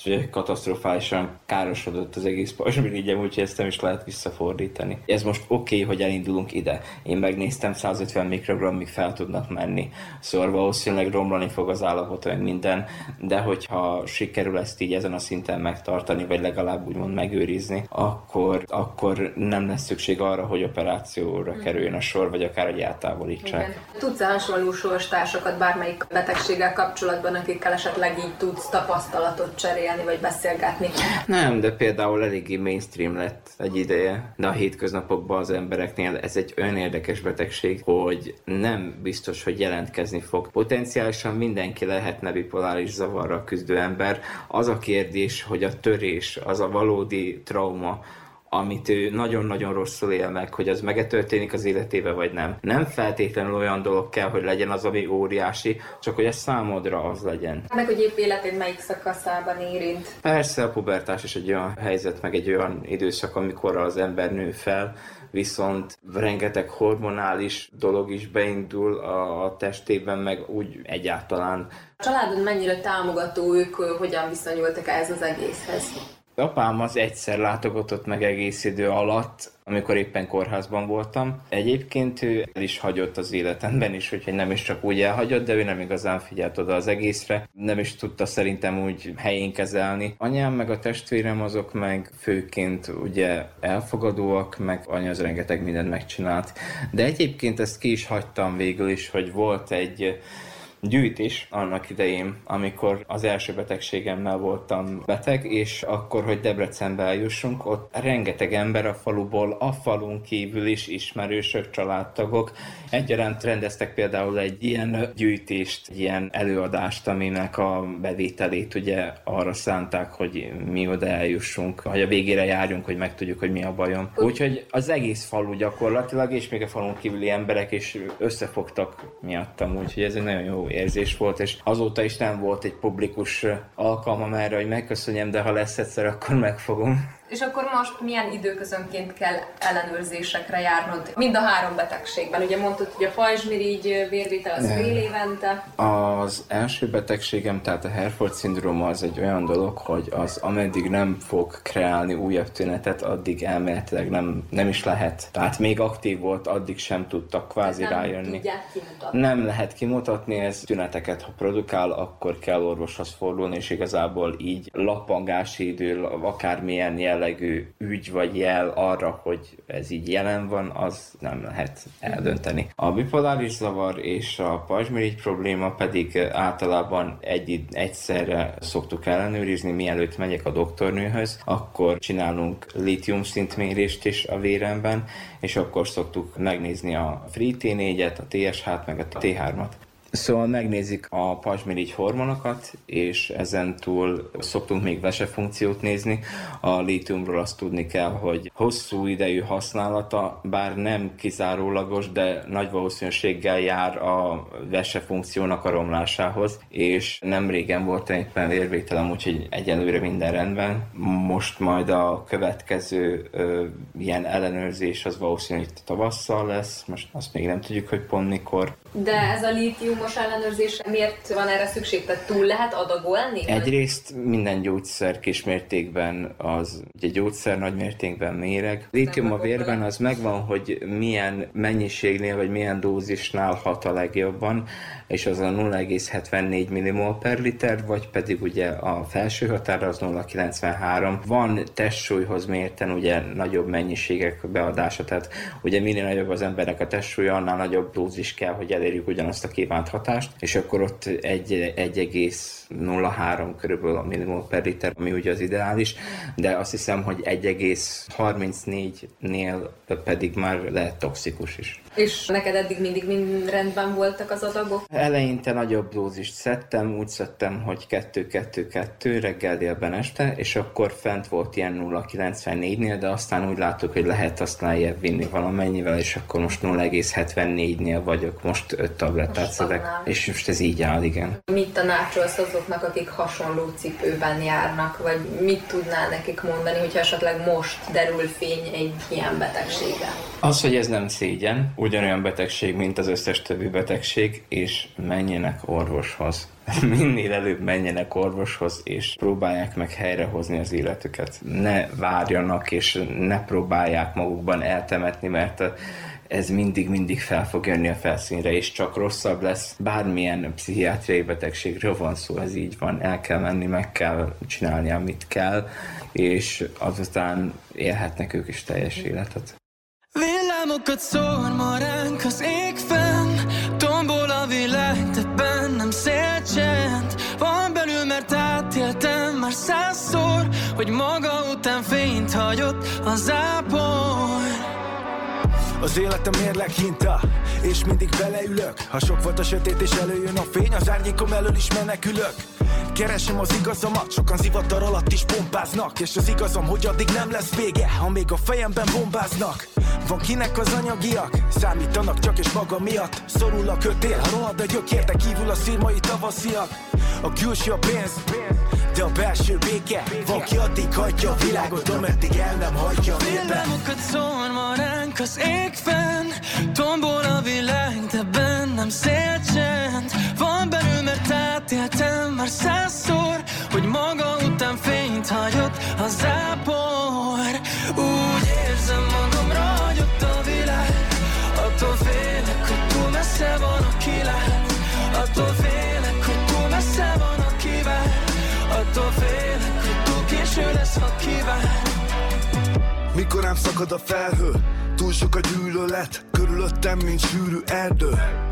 ugye katasztrofálisan károsodott az egész pajzsmirigyem, úgyhogy ezt nem is lehet visszafordítani. Ez most oké, okay, hogy elindulunk ide. Én megnéztem 150 mikrogrammig fel tudnak menni. Szóval valószínűleg romlani fog az állapot, meg minden, de hogyha sikerül ezt így ezen a szinten megtartani, vagy legalább úgymond megőrizni, akkor, akkor nem lesz szükség arra, hogy operációra kerüljön a sor, vagy akár hogy eltávolítsák. Igen. Tudsz hasonló sorstársakat bármelyik betegséggel kapcsolatban, akikkel esetleg így tudsz tapasztalatot cserélni, vagy beszélgetni? Nem, de például eléggé mainstream lett egy ideje, de a hétköznapokban az embereknél ez egy olyan érdekes betegség, hogy nem biztos, hogy jelentkezni fog. Potenciálisan mindenki lehetne bipoláris zavarra küzdő ember. Az a kérdés, hogy a törés, az a valódi trauma, amit ő nagyon-nagyon rosszul él meg, hogy az megetörténik az életébe, vagy nem. Nem feltétlenül olyan dolog kell, hogy legyen az, ami óriási, csak hogy ez számodra az legyen. Meg hogy épp életed melyik szakaszában érint. Persze a pubertás is egy olyan helyzet, meg egy olyan időszak, amikor az ember nő fel, viszont rengeteg hormonális dolog is beindul a, a testében, meg úgy egyáltalán. A családod mennyire támogató, ők hogyan viszonyultak ehhez az egészhez? Apám az egyszer látogatott meg egész idő alatt, amikor éppen kórházban voltam. Egyébként ő el is hagyott az életemben is, úgyhogy nem is csak úgy elhagyott, de ő nem igazán figyelt oda az egészre. Nem is tudta szerintem úgy helyén kezelni. Anyám meg a testvérem azok meg főként ugye elfogadóak, meg anya az rengeteg mindent megcsinált. De egyébként ezt ki is hagytam végül is, hogy volt egy gyűjtés annak idején, amikor az első betegségemmel voltam beteg, és akkor, hogy Debrecenbe eljussunk, ott rengeteg ember a faluból, a falun kívül is ismerősök, családtagok egyaránt rendeztek például egy ilyen gyűjtést, ilyen előadást, aminek a bevételét ugye arra szánták, hogy mi oda eljussunk, hogy a végére járjunk, hogy megtudjuk, hogy mi a bajom. Úgyhogy az egész falu gyakorlatilag, és még a falun kívüli emberek is összefogtak miattam, úgyhogy ez egy nagyon jó érzés volt, és azóta is nem volt egy publikus alkalmam erre, hogy megköszönjem, de ha lesz egyszer, akkor megfogom. És akkor most milyen időközönként kell ellenőrzésekre járnod? Mind a három betegségben. Ugye mondtad, hogy a pajzsmirigy vérvitel az fél évente. Az első betegségem, tehát a Herford szindróma az egy olyan dolog, hogy az ameddig nem fog kreálni újabb tünetet, addig elméletileg nem, nem is lehet. Tehát még aktív volt, addig sem tudtak kvázi nem rájönni. Nem lehet kimutatni, ez tüneteket, ha produkál, akkor kell orvoshoz fordulni, és igazából így lappangási idő, akármilyen jellegű ügy vagy jel arra, hogy ez így jelen van, az nem lehet eldönteni. A bipoláris zavar és a pajzsmirigy probléma pedig általában egy, egyszerre szoktuk ellenőrizni, mielőtt megyek a doktornőhöz, akkor csinálunk lítium szintmérést is a véremben, és akkor szoktuk megnézni a free T4-et, a TSH-t, meg a T3-at. Szóval megnézik a pajzsmirigy hormonokat, és ezen túl szoktunk még vesefunkciót nézni. A lítiumról azt tudni kell, hogy hosszú idejű használata, bár nem kizárólagos, de nagy valószínűséggel jár a vesefunkciónak a romlásához, és nem régen volt éppen vérvételem, úgyhogy egyelőre minden rendben. Most majd a következő ö, ilyen ellenőrzés az valószínűleg tavasszal lesz, most azt még nem tudjuk, hogy pont mikor. De ez a lítiumos ellenőrzés miért van erre szükség? Tehát túl lehet adagolni? Egyrészt minden gyógyszer kismértékben az, ugye gyógyszer nagy mértékben méreg. Lítium a vérben az megvan, hogy milyen mennyiségnél vagy milyen dózisnál hat a legjobban, és az a 0,74 millimol per liter, vagy pedig ugye a felső határ az 0,93. Van testsúlyhoz mérten ugye nagyobb mennyiségek beadása, tehát ugye minél nagyobb az embernek a testsúlya, annál nagyobb dózis kell, hogy elérjük ugyanazt a kívánt hatást, és akkor ott egy, 1,03 körülbelül a millimol per liter, ami ugye az ideális, de azt hiszem, hogy 1,34-nél pedig már lehet toxikus is. És neked eddig mindig mind rendben voltak az adagok? Eleinte nagyobb dózist szedtem, úgy szedtem, hogy 2-2-2 reggel, délben, este, és akkor fent volt ilyen 0,94-nél, de aztán úgy láttuk, hogy lehet azt lejjebb vinni valamennyivel, és akkor most 0,74-nél vagyok, most 5 tablettát szedek, és most ez így áll, igen. Mit tanácsolsz azoknak, akik hasonló cipőben járnak, vagy mit tudnál nekik mondani, hogyha esetleg most derül fény egy ilyen betegségen? Az, hogy ez nem szégyen, ugyanolyan betegség, mint az összes többi betegség, és menjenek orvoshoz. Minél előbb menjenek orvoshoz, és próbálják meg helyrehozni az életüket. Ne várjanak, és ne próbálják magukban eltemetni, mert ez mindig-mindig fel fog jönni a felszínre, és csak rosszabb lesz. Bármilyen pszichiátriai betegségről van szó, ez így van. El kell menni, meg kell csinálni, amit kell, és azután élhetnek ők is teljes életet. Villámokat szór ma ránk az ég fenn Tombol a világ, de bennem szélcsend Van belül, mert átéltem már százszor Hogy maga után fényt hagyott az ápor az életem mérleg hinta, és mindig beleülök. Ha sok volt a sötét és előjön a fény Az árnyékom elől is menekülök. Keresem az igazamat, sokan zivatar alatt is pompáznak. És az igazam, hogy addig nem lesz vége Ha még a fejemben bombáznak. Van kinek az anyagiak, számítanak csak és maga miatt. Szorul a kötél, ha rohad a gyökérte kívül a szírmai tavasziak. A külső a pénz, de a belső béke. Van ki addig hagyja a világot, ameddig el nem hagyja. A Villámokat ránk az ég fenn Tombol a világ, de bennem szélcsend Van belül, mert átéltem már százszor Hogy maga után fényt hagyott a zápor. Úgy érzem magam ragyott a világ Attól félek, hogy túl messze van a kilát. Attól félek, hogy túl messze van a kivár Attól félek, hogy túl késő lesz, ha kivár Mikor rám szakad a felhő Túl sok a gyűlölet Körülöttem, mint sűrű erdő.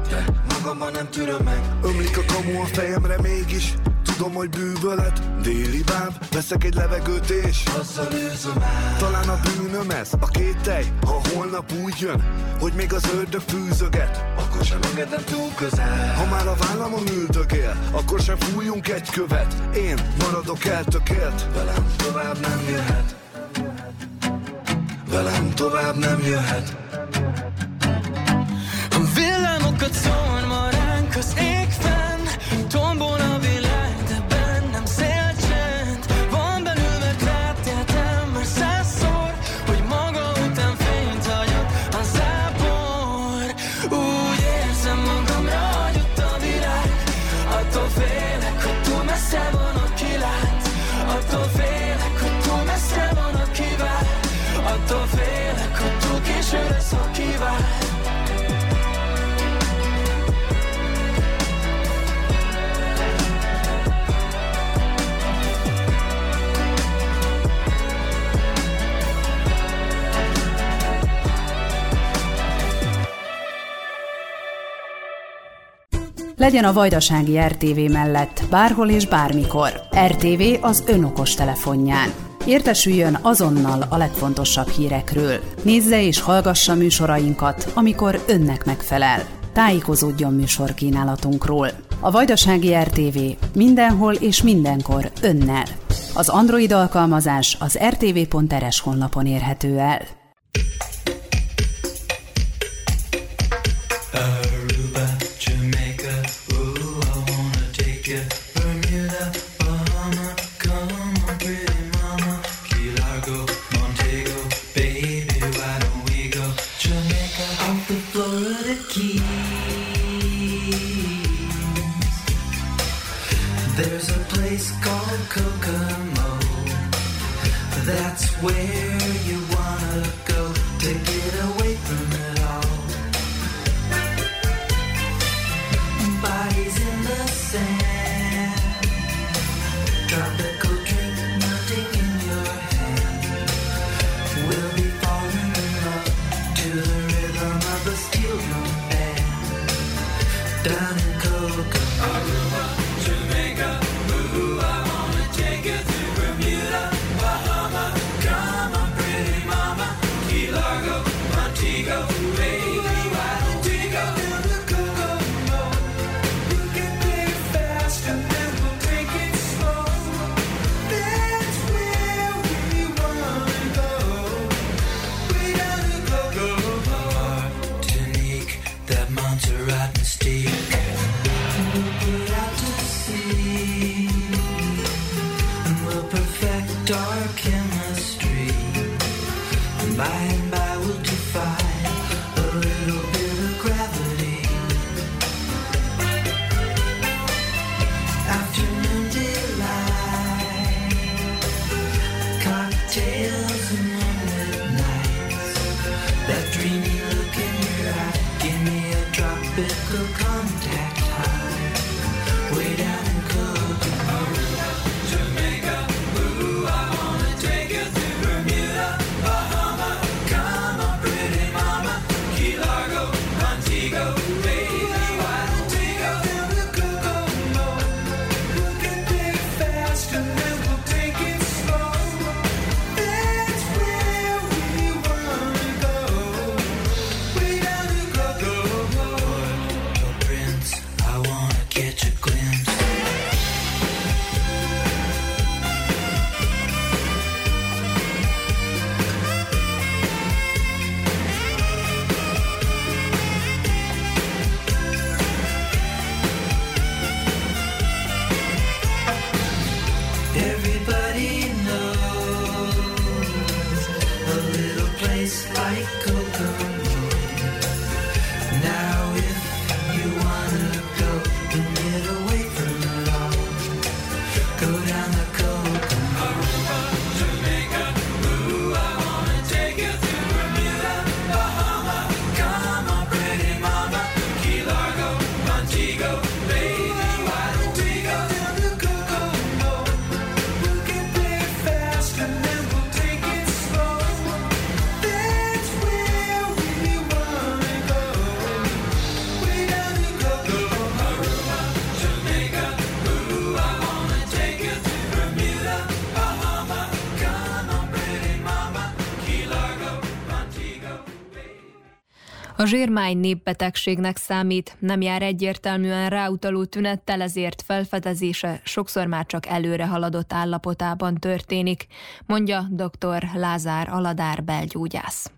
De magamban nem tűröm meg. Ömlik a kamu a fejemre mégis Tudom, hogy bűvölet. Déli báb Veszek egy levegőt és Azzal őzöm el. Talán a bűnöm ez A kételj Ha holnap úgy jön Hogy még az ördög fűzöget. Akkor sem engedem túl közel. Ha már a vállamon üldögél Akkor sem fújjunk egy követ. Én maradok eltökélt. Velem tovább nem jöhet Velem tovább nem jöhet. A villámokat szól ma ránk az ég fenn Tombol a legyen a Vajdasági RTV mellett, bárhol és bármikor. RTV az önokos telefonján. Értesüljön azonnal a legfontosabb hírekről. Nézze és hallgassa műsorainkat, amikor önnek megfelel. Tájékozódjon műsorkínálatunkról. A Vajdasági RTV mindenhol és mindenkor önnel. Az Android alkalmazás az rtv.rs honlapon érhető el. keys. There's a place called Kokomo. That's where. Zsírmány népbetegségnek számít, nem jár egyértelműen ráutaló tünettel, ezért felfedezése sokszor már csak előre haladott állapotában történik, mondja dr. Lázár Aladár belgyógyász.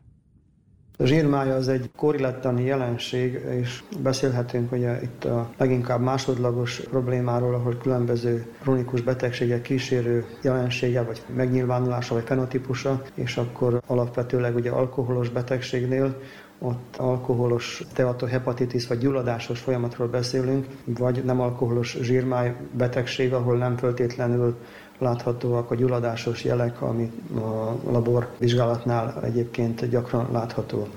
A zsírmája az egy korrilettani jelenség, és beszélhetünk ugye itt a leginkább másodlagos problémáról, ahol különböző kronikus betegségek kísérő jelensége, vagy megnyilvánulása, vagy fenotípusa, és akkor alapvetőleg ugye alkoholos betegségnél ott alkoholos teatohepatitis vagy gyulladásos folyamatról beszélünk, vagy nem alkoholos zsírmáj betegség, ahol nem föltétlenül láthatóak a gyulladásos jelek, ami a laborvizsgálatnál egyébként gyakran látható.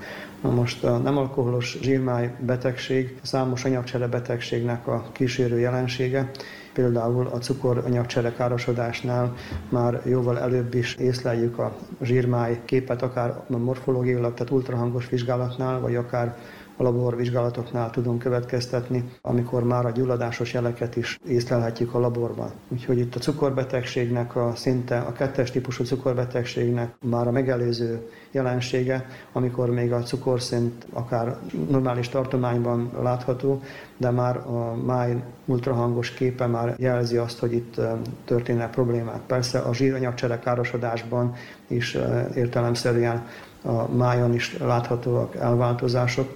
Na most a nem alkoholos zsírmáj betegség számos anyagcsere betegségnek a kísérő jelensége, Például a cukoranyagcsere károsodásnál már jóval előbb is észleljük a zsírmáj képet, akár morfológiailag, tehát ultrahangos vizsgálatnál, vagy akár a laborvizsgálatoknál tudunk következtetni, amikor már a gyulladásos jeleket is észlelhetjük a laborban. Úgyhogy itt a cukorbetegségnek a szinte, a kettes típusú cukorbetegségnek már a megelőző jelensége, amikor még a cukorszint akár normális tartományban látható, de már a máj ultrahangos képe már jelzi azt, hogy itt történnek problémák. Persze a zsíranyagcsere károsodásban is értelemszerűen a májon is láthatóak elváltozások,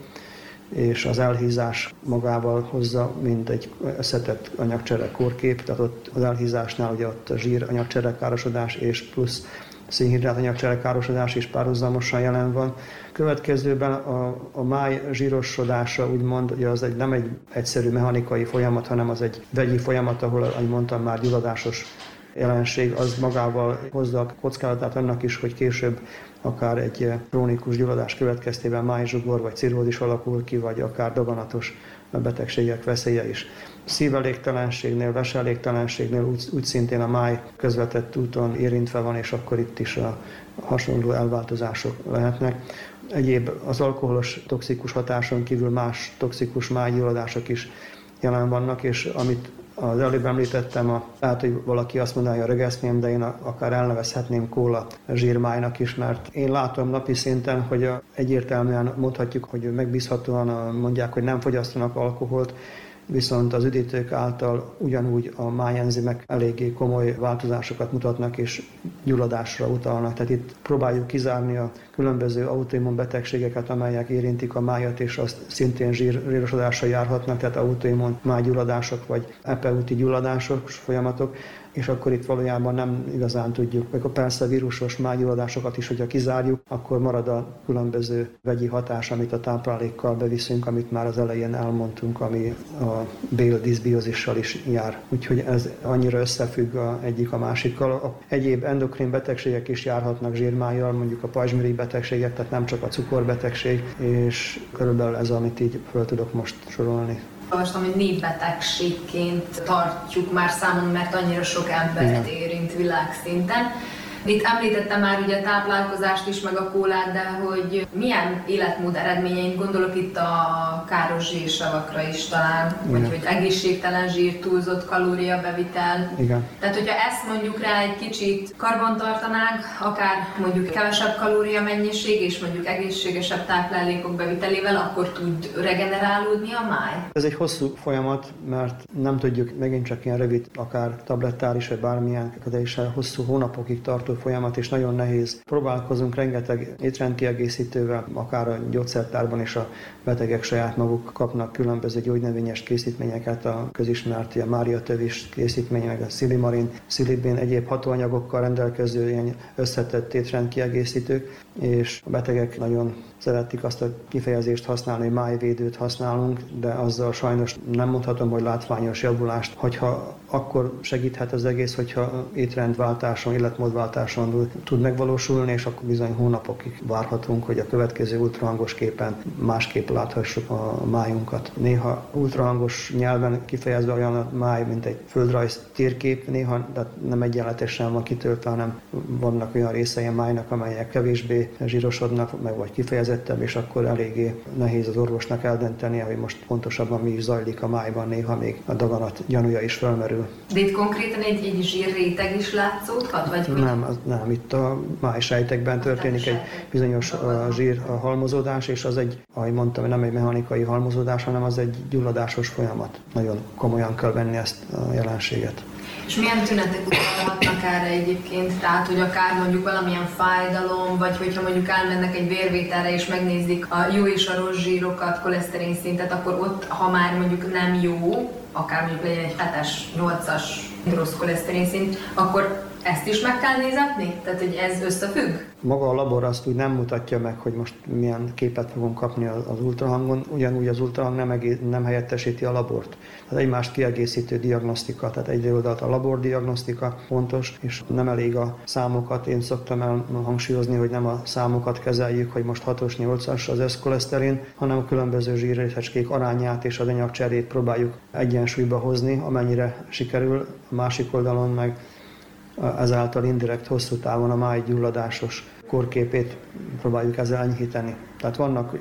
és az elhízás magával hozza, mint egy összetett anyagcsere kórkép, tehát ott az elhízásnál ugye ott a zsír anyagcsere károsodás és plusz szénhidrát anyagcsere károsodás is párhuzamosan jelen van. Következőben a, a máj zsírosodása úgymond, ugye az egy, nem egy egyszerű mechanikai folyamat, hanem az egy vegyi folyamat, ahol, ahogy mondtam, már gyulladásos jelenség, az magával hozza a kockázatát annak is, hogy később akár egy krónikus gyulladás következtében májzsugor vagy cirrózis alakul ki, vagy akár daganatos betegségek veszélye is. Szívelégtelenségnél, veselégtelenségnél úgy, úgy szintén a máj közvetett úton érintve van, és akkor itt is a hasonló elváltozások lehetnek. Egyéb az alkoholos toxikus hatáson kívül más toxikus májgyulladások is jelen vannak, és amit az előbb említettem, a, lehet, hogy valaki azt mondaná, hogy a rögeszném, de én akár elnevezhetném kóla zsírmájnak is, mert én látom napi szinten, hogy egyértelműen mondhatjuk, hogy megbízhatóan mondják, hogy nem fogyasztanak alkoholt, viszont az üdítők által ugyanúgy a májenzimek eléggé komoly változásokat mutatnak és gyulladásra utalnak. Tehát itt próbáljuk kizárni a különböző autoimmun betegségeket, amelyek érintik a májat, és azt szintén zsírosodással járhatnak, tehát autoimmun májgyulladások vagy epeuti gyulladások folyamatok, és akkor itt valójában nem igazán tudjuk, meg a persze vírusos mágyuladásokat is, hogyha kizárjuk, akkor marad a különböző vegyi hatás, amit a táplálékkal beviszünk, amit már az elején elmondtunk, ami a bél diszbiozissal is jár. Úgyhogy ez annyira összefügg a egyik a másikkal. A egyéb endokrin betegségek is járhatnak zsírmájjal, mondjuk a pajzsmirigy betegségek, tehát nem csak a cukorbetegség, és körülbelül ez, amit így föl tudok most sorolni olvastam, hogy népbetegségként tartjuk már számon, mert annyira sok embert érint világszinten. Itt említettem már ugye a táplálkozást is, meg a kólát, de hogy milyen életmód eredményeink, gondolok itt a káros zsírsavakra is talán, Igen. vagy hogy egészségtelen zsír, túlzott kalóriabevitel. Igen. Tehát, hogyha ezt mondjuk rá egy kicsit karban tartanánk, akár mondjuk kevesebb kalória mennyiség és mondjuk egészségesebb táplálékok bevitelével, akkor tud regenerálódni a máj? Ez egy hosszú folyamat, mert nem tudjuk megint csak ilyen rövid, akár tablettáris, vagy bármilyen, de is hosszú hónapokig tartó folyamat, és nagyon nehéz. Próbálkozunk rengeteg étrendkiegészítővel, akár a gyógyszertárban is a betegek saját maguk kapnak különböző gyógynövényes készítményeket, a közismert a Mária tövis készítmény, meg a szilimarin, szilibén, egyéb hatóanyagokkal rendelkező ilyen összetett étrendkiegészítők, és a betegek nagyon szeretik azt a kifejezést használni, hogy májvédőt használunk, de azzal sajnos nem mondhatom, hogy látványos javulást, hogyha akkor segíthet az egész, hogyha étrendváltáson, életmódváltáson tud megvalósulni, és akkor bizony hónapokig várhatunk, hogy a következő ultrahangos képen másképp láthassuk a májunkat. Néha ultrahangos nyelven kifejezve olyan a máj, mint egy földrajz térkép, néha de nem egyenletesen van kitöltve, hanem vannak olyan részei a májnak, amelyek kevésbé zsírosodnak, meg vagy kifejezettebb, és akkor eléggé nehéz az orvosnak eldöntenie, hogy most pontosabban mi is zajlik a májban, néha még a daganat gyanúja is felmerül. De itt konkrétan egy, egy zsírréteg is látszódhat? Vagy nem, az, nem, itt a májsejtekben történik egy bizonyos zsír a halmozódás, és az egy, ahogy mondtam, nem egy mechanikai halmozódás, hanem az egy gyulladásos folyamat. Nagyon komolyan kell venni ezt a jelenséget. És milyen tünetek utalhatnak erre egyébként? Tehát, hogy akár mondjuk valamilyen fájdalom, vagy hogyha mondjuk elmennek egy vérvételre és megnézik a jó és a rossz zsírokat, koleszterin szintet, akkor ott, ha már mondjuk nem jó, akár mondjuk legyen egy 7-es, 8-as rossz koleszterin szint, akkor Ezt is meg kell nézetni? Tehát, hogy ez összefügg? Maga a labor azt úgy nem mutatja meg, hogy most milyen képet fogunk kapni az ultrahangon, ugyanúgy az ultrahang nem, egész, nem helyettesíti a labort. Tehát egymást kiegészítő diagnosztika, tehát egy oldalt a labordiagnosztika fontos, és nem elég a számokat. Én szoktam elhangsúlyozni, hogy nem a számokat kezeljük, hogy most 6-os, 8-as az összkoleszterin, hanem a különböző zsírrészecskék arányát és az anyagcserét próbáljuk egyensúlyba hozni, amennyire sikerül. A másik oldalon meg ezáltal indirekt hosszú távon a májgyulladásos korképét próbáljuk ezzel enyhíteni. Tehát vannak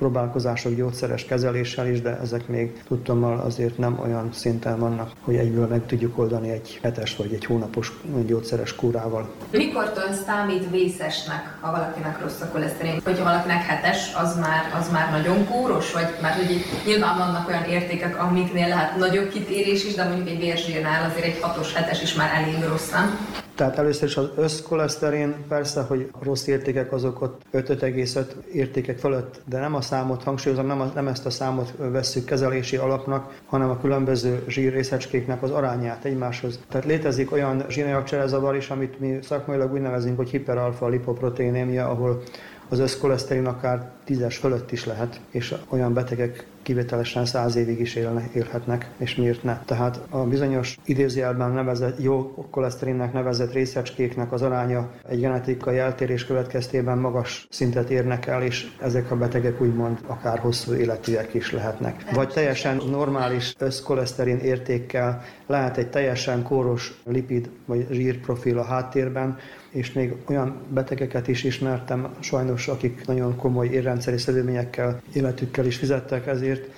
próbálkozások gyógyszeres kezeléssel is, de ezek még tudtommal azért nem olyan szinten vannak, hogy egyből meg tudjuk oldani egy hetes vagy egy hónapos gyógyszeres kúrával. Mikortól számít vészesnek, ha valakinek rossz a koleszterin? Hogyha valakinek hetes, az már, az már nagyon kóros? Vagy mert hogy nyilván vannak olyan értékek, amiknél lehet nagyobb kitérés is, de mondjuk egy vérzsírnál azért egy hatos, hetes is már elég rossz, nem? Tehát először is az összkoleszterin, persze, hogy rossz értékek azok ott 5,5 értékek fölött, de nem a számot hangsúlyozom, nem, a, nem ezt a számot vesszük kezelési alapnak, hanem a különböző zsírrészecskéknek az arányát egymáshoz. Tehát létezik olyan zsíranyagcserezavar is, amit mi szakmailag úgy nevezünk, hogy hiperalfa lipoproteinémia, ahol az összkoleszterin akár tízes fölött is lehet, és olyan betegek kivételesen száz évig is élne, élhetnek, és miért ne. Tehát a bizonyos idézőjelben nevezett, jó koleszterinnek nevezett részecskéknek az aránya egy genetikai eltérés következtében magas szintet érnek el, és ezek a betegek úgymond akár hosszú életűek is lehetnek. Vagy teljesen normális összkoleszterin értékkel lehet egy teljesen kóros lipid vagy zsírprofil a háttérben, és még olyan betegeket is ismertem, sajnos, akik nagyon komoly érrendszeri szövődményekkel, életükkel is fizettek ezért,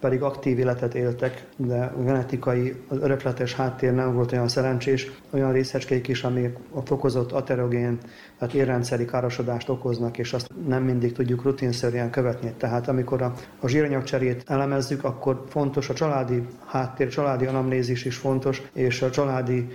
pedig aktív életet éltek, de a genetikai, az örökletes háttér nem volt olyan szerencsés, olyan részecskék is, amik a fokozott aterogén, tehát érrendszeri károsodást okoznak, és azt nem mindig tudjuk rutinszerűen követni. Tehát amikor a, a zsíranyagcserét elemezzük, akkor fontos a családi háttér, családi anamnézis is fontos, és a családi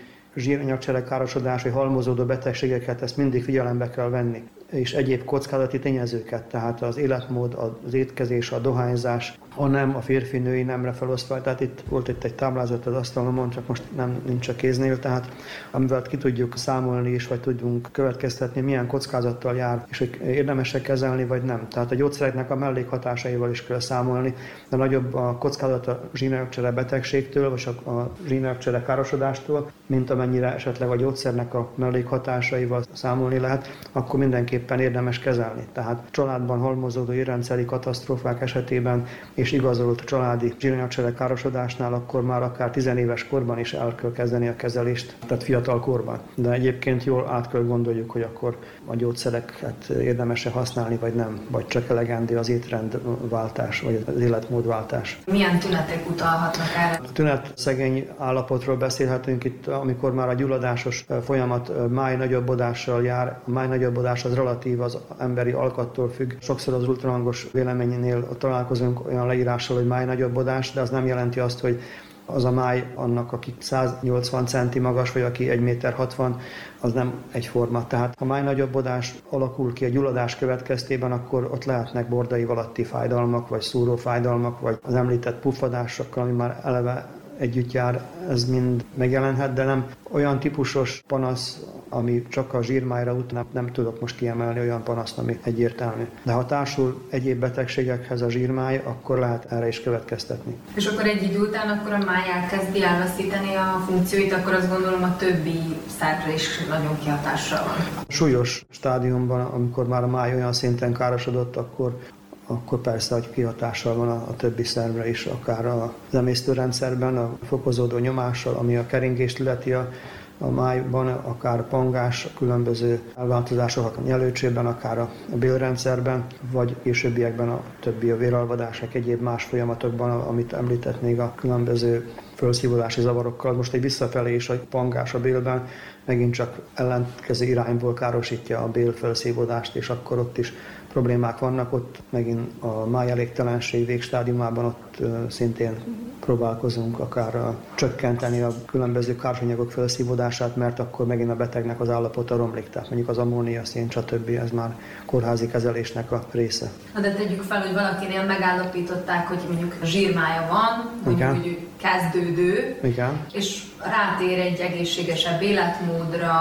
károsodás vagy halmozódó betegségeket, ezt mindig figyelembe kell venni és egyéb kockázati tényezőket, tehát az életmód, az étkezés, a dohányzás, a nem, a férfi-női nemre felosztva. Tehát itt volt itt egy táblázat az asztalomon, csak most nem nincs a kéznél, tehát amivel ki tudjuk számolni is, vagy tudjunk következtetni, milyen kockázattal jár, és hogy érdemesek kezelni, vagy nem. Tehát a gyógyszereknek a mellékhatásaival is kell számolni, de nagyobb a kockázat a zsínőrcsere betegségtől, vagy a zsínőrcsere károsodástól, mint amennyire esetleg a gyógyszernek a mellékhatásaival számolni lehet, akkor mindenképpen érdemes kezelni. Tehát családban halmozódó érrendszeri katasztrófák esetében és igazolt családi zsíranyagcsere károsodásnál, akkor már akár tizenéves korban is el kell kezdeni a kezelést, tehát fiatal korban. De egyébként jól át kell gondoljuk, hogy akkor a gyógyszereket érdemes-e használni, vagy nem, vagy csak elegendő az étrendváltás, vagy az életmódváltás. Milyen tünetek utalhatnak erre? A tünet szegény állapotról beszélhetünk itt, amikor már a gyulladásos folyamat máj nagyobbodással jár. A máj nagyobbodás az relatív az emberi alkattól függ. Sokszor az ultrahangos véleményénél találkozunk olyan leírással, hogy máj nagyobbodás, de az nem jelenti azt, hogy az a máj annak, aki 180 centi magas, vagy aki 1 méter 60, az nem egyforma. Tehát ha máj nagyobbodás alakul ki a gyulladás következtében, akkor ott lehetnek bordai alatti fájdalmak, vagy szúró fájdalmak, vagy az említett puffadásokkal, ami már eleve együtt jár, ez mind megjelenhet, de nem olyan típusos panasz, ami csak a zsírmájra ut, nem, tudok most kiemelni olyan panaszt, ami egyértelmű. De ha társul egyéb betegségekhez a zsírmáj, akkor lehet erre is következtetni. És akkor egy idő után akkor a máj elkezdi elveszíteni a funkcióit, akkor azt gondolom a többi szerre is nagyon kihatással van. Súlyos stádiumban, amikor már a máj olyan szinten károsodott, akkor akkor persze, hogy kihatással van a, a többi szervre is, akár a emésztőrendszerben, a fokozódó nyomással, ami a keringést illeti a, a májban, akár a pangás, a különböző elváltozások a nyelőcsében, akár a bélrendszerben, vagy későbbiekben a többi a véralvadások, egyéb más folyamatokban, amit említett még a különböző felszívódási zavarokkal. Most egy visszafelé is a pangás a bélben megint csak ellentkező irányból károsítja a bél felszívódást, és akkor ott is problémák vannak, ott megint a máj elégtelenség végstádiumában ott szintén próbálkozunk akár a, csökkenteni a különböző kársanyagok felszívódását, mert akkor megint a betegnek az állapota romlik. Tehát mondjuk az ammónia, szén, stb. ez már kórházi kezelésnek a része. Na de tegyük fel, hogy valakinél megállapították, hogy mondjuk zsírmája van, mondjuk, hogy kezdődő, Igen. és rátér egy egészségesebb életmódra,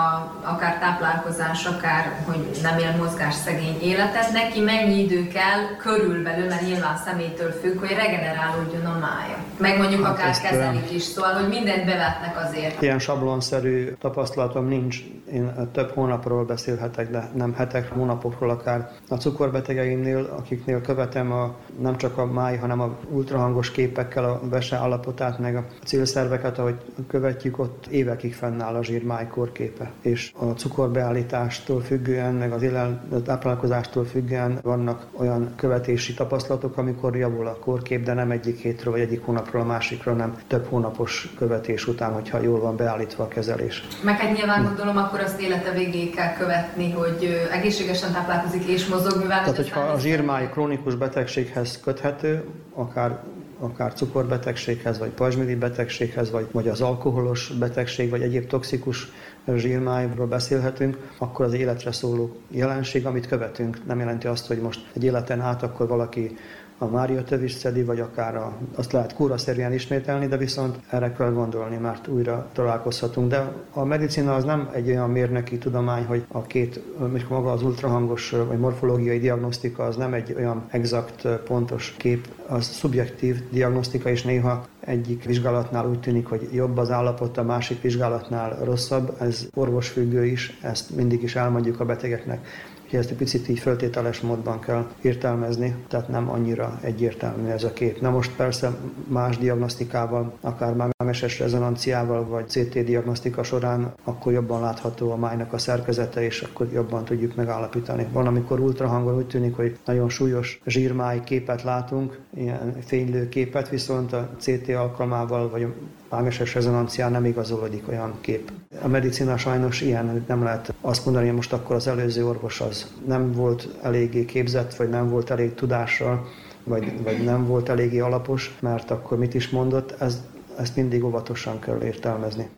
akár táplálkozás, akár hogy nem él mozgás szegény életet, neki mennyi idő kell körülbelül, mert nyilván személytől függ, hogy regenerálódjon a mája. Meg mondjuk hát akár kezelik is, szóval, hogy mindent bevetnek azért. Ilyen sablonszerű tapasztalatom nincs. Én több hónapról beszélhetek, de nem hetek, hónapokról akár. A cukorbetegeimnél, akiknél követem a, nem csak a máj, hanem a ultrahangos képekkel a vese állapotát, meg a célszerveket, ahogy követ követjük, ott évekig fennáll a zsírmáj korképe. És a cukorbeállítástól függően, meg az élel táplálkozástól függően vannak olyan követési tapasztalatok, amikor javul a korkép, de nem egyik hétről vagy egyik hónapról a másikra, nem több hónapos követés után, hogyha jól van beállítva a kezelés. Meg hát nyilván gondolom, akkor azt élete végéig kell követni, hogy egészségesen táplálkozik és mozog, mivel... Tehát, hogyha a zsírmáj krónikus betegséghez köthető, akár akár cukorbetegséghez, vagy pajzsmirigy betegséghez, vagy, vagy az alkoholos betegség, vagy egyéb toxikus zsírmájról beszélhetünk, akkor az életre szóló jelenség, amit követünk, nem jelenti azt, hogy most egy életen át akkor valaki a Mária tövis szedi, vagy akár a, azt lehet kúraszerűen ismételni, de viszont erre kell gondolni, mert újra találkozhatunk. De a medicina az nem egy olyan mérnöki tudomány, hogy a két, maga az ultrahangos vagy morfológiai diagnosztika az nem egy olyan exakt, pontos kép, az szubjektív diagnosztika, és néha egyik vizsgálatnál úgy tűnik, hogy jobb az állapot, a másik vizsgálatnál rosszabb. Ez orvosfüggő is, ezt mindig is elmondjuk a betegeknek hogy ezt egy picit így föltételes módban kell értelmezni, tehát nem annyira egyértelmű ez a kép. Na most persze más diagnosztikával, akár mágneses rezonanciával, vagy CT diagnosztika során, akkor jobban látható a májnak a szerkezete, és akkor jobban tudjuk megállapítani. Van, amikor ultrahangon úgy tűnik, hogy nagyon súlyos zsírmáj képet látunk, ilyen fénylő képet, viszont a CT alkalmával, vagy mágneses rezonancián nem igazolódik olyan kép. A medicina sajnos ilyen, nem lehet azt mondani, hogy most akkor az előző orvos az nem volt eléggé képzett, vagy nem volt elég tudással, vagy, vagy nem volt eléggé alapos, mert akkor mit is mondott, ez, ezt mindig óvatosan kell értelmezni.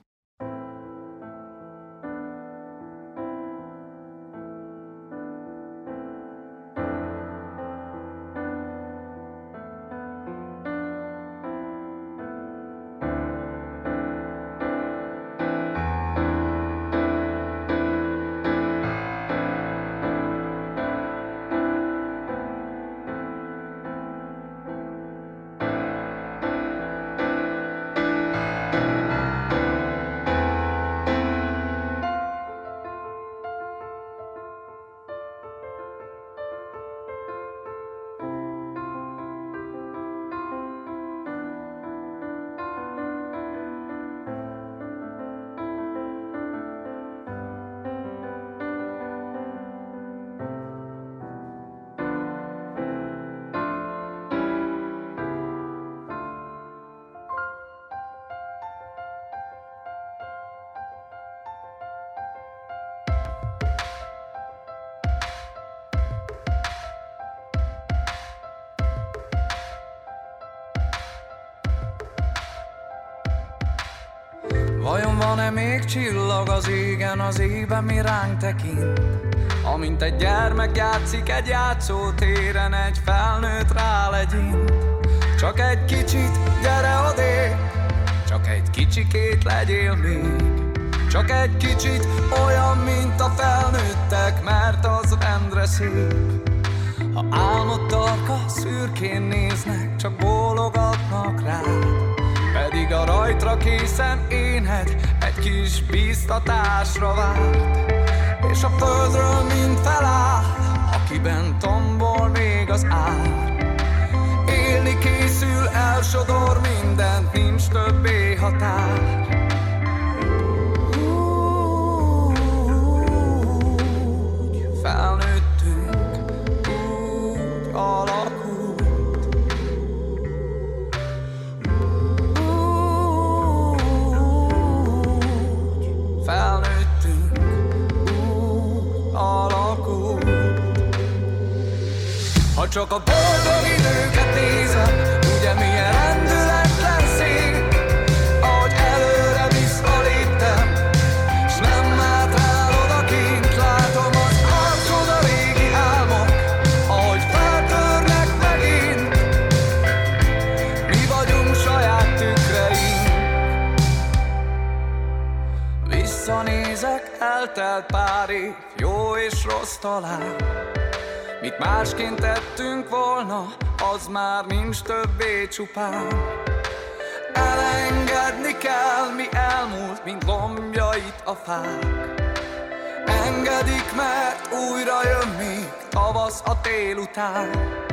Vajon van-e még csillag az égen, az éjben mi ránk tekint? Amint egy gyermek játszik egy játszótéren, egy felnőtt legyint. Csak egy kicsit, gyere odé, csak egy kicsikét legyél még. Csak egy kicsit olyan, mint a felnőttek, mert az rendre szép. Ha álmod tarka, szürkén néznek, csak bólogatnak rád. Pedig a rajtra készen éned egy kis bíztatásra várt. És a földről mind feláll, akiben tombol még az ár. Élni készül, elsodor mindent, nincs többé határ Csak a boldog időket nézem, ugye milyen rendületlen szép, ahogy előre vissza léptem, s nem már rá odakint látom az arcod a régi álmok, ahogy feltörnek megint. Mi vagyunk saját tükreink. Visszanézek, eltelt pár év, jó és rossz talán, Mit másként tettünk volna, az már nincs többé csupán. Elengedni kell, mi elmúlt, mint lombjait a fák. Engedik, mert újra jön még tavasz a tél után.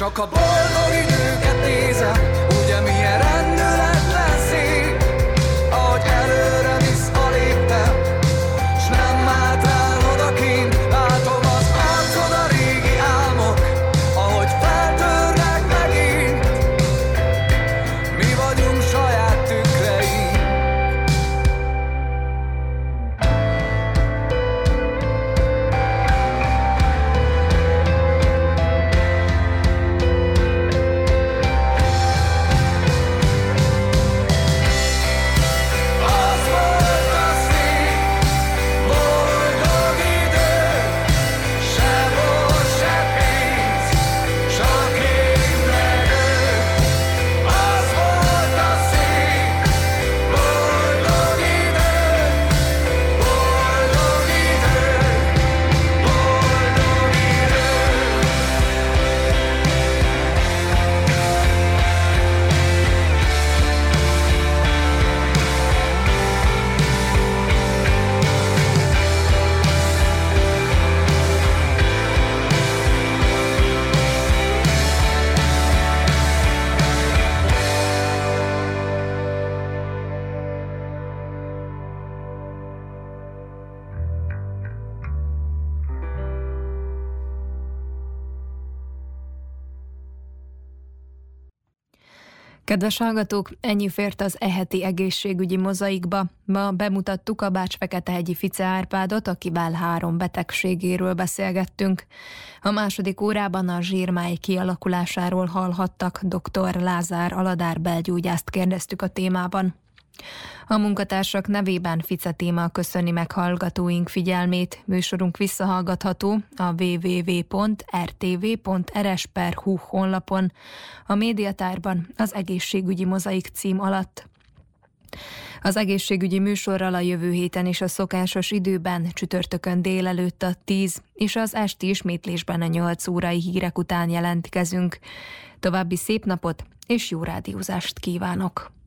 Ha Kedves hallgatók, ennyi fért az eheti egészségügyi mozaikba. Ma bemutattuk a Bács-Feketehegyi Fice Árpádot, akivel három betegségéről beszélgettünk. A második órában a zsírmáj kialakulásáról hallhattak, dr. Lázár Aladár belgyógyászt kérdeztük a témában. A munkatársak nevében Fice téma köszöni meg hallgatóink figyelmét. Műsorunk visszahallgatható a www.rtv.rs.hu honlapon, a médiatárban az egészségügyi mozaik cím alatt. Az egészségügyi műsorral a jövő héten is a szokásos időben, csütörtökön délelőtt a 10 és az esti ismétlésben a 8 órai hírek után jelentkezünk. További szép napot és jó rádiózást kívánok!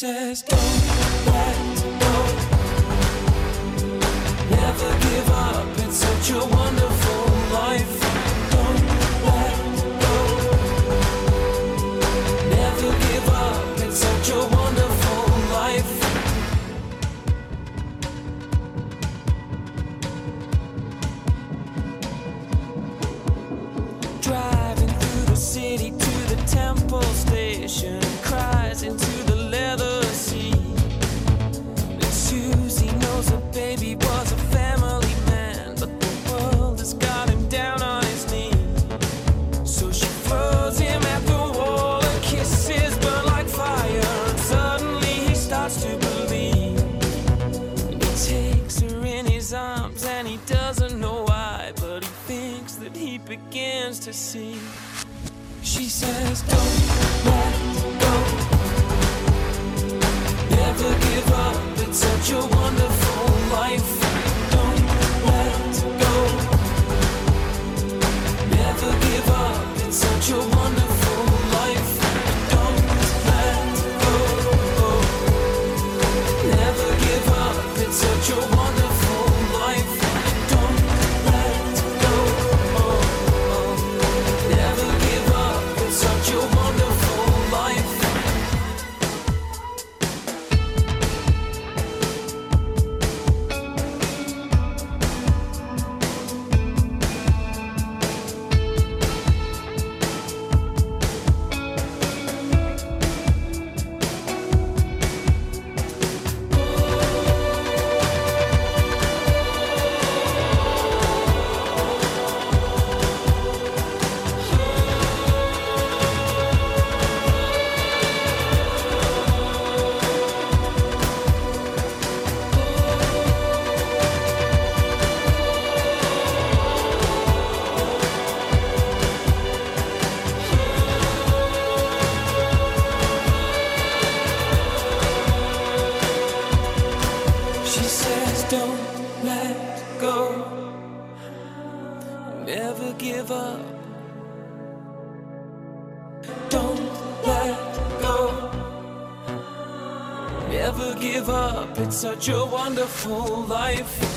says. begins to sing. She says, Don't let go. Never give up. It's such a wonderful. such a wonderful life.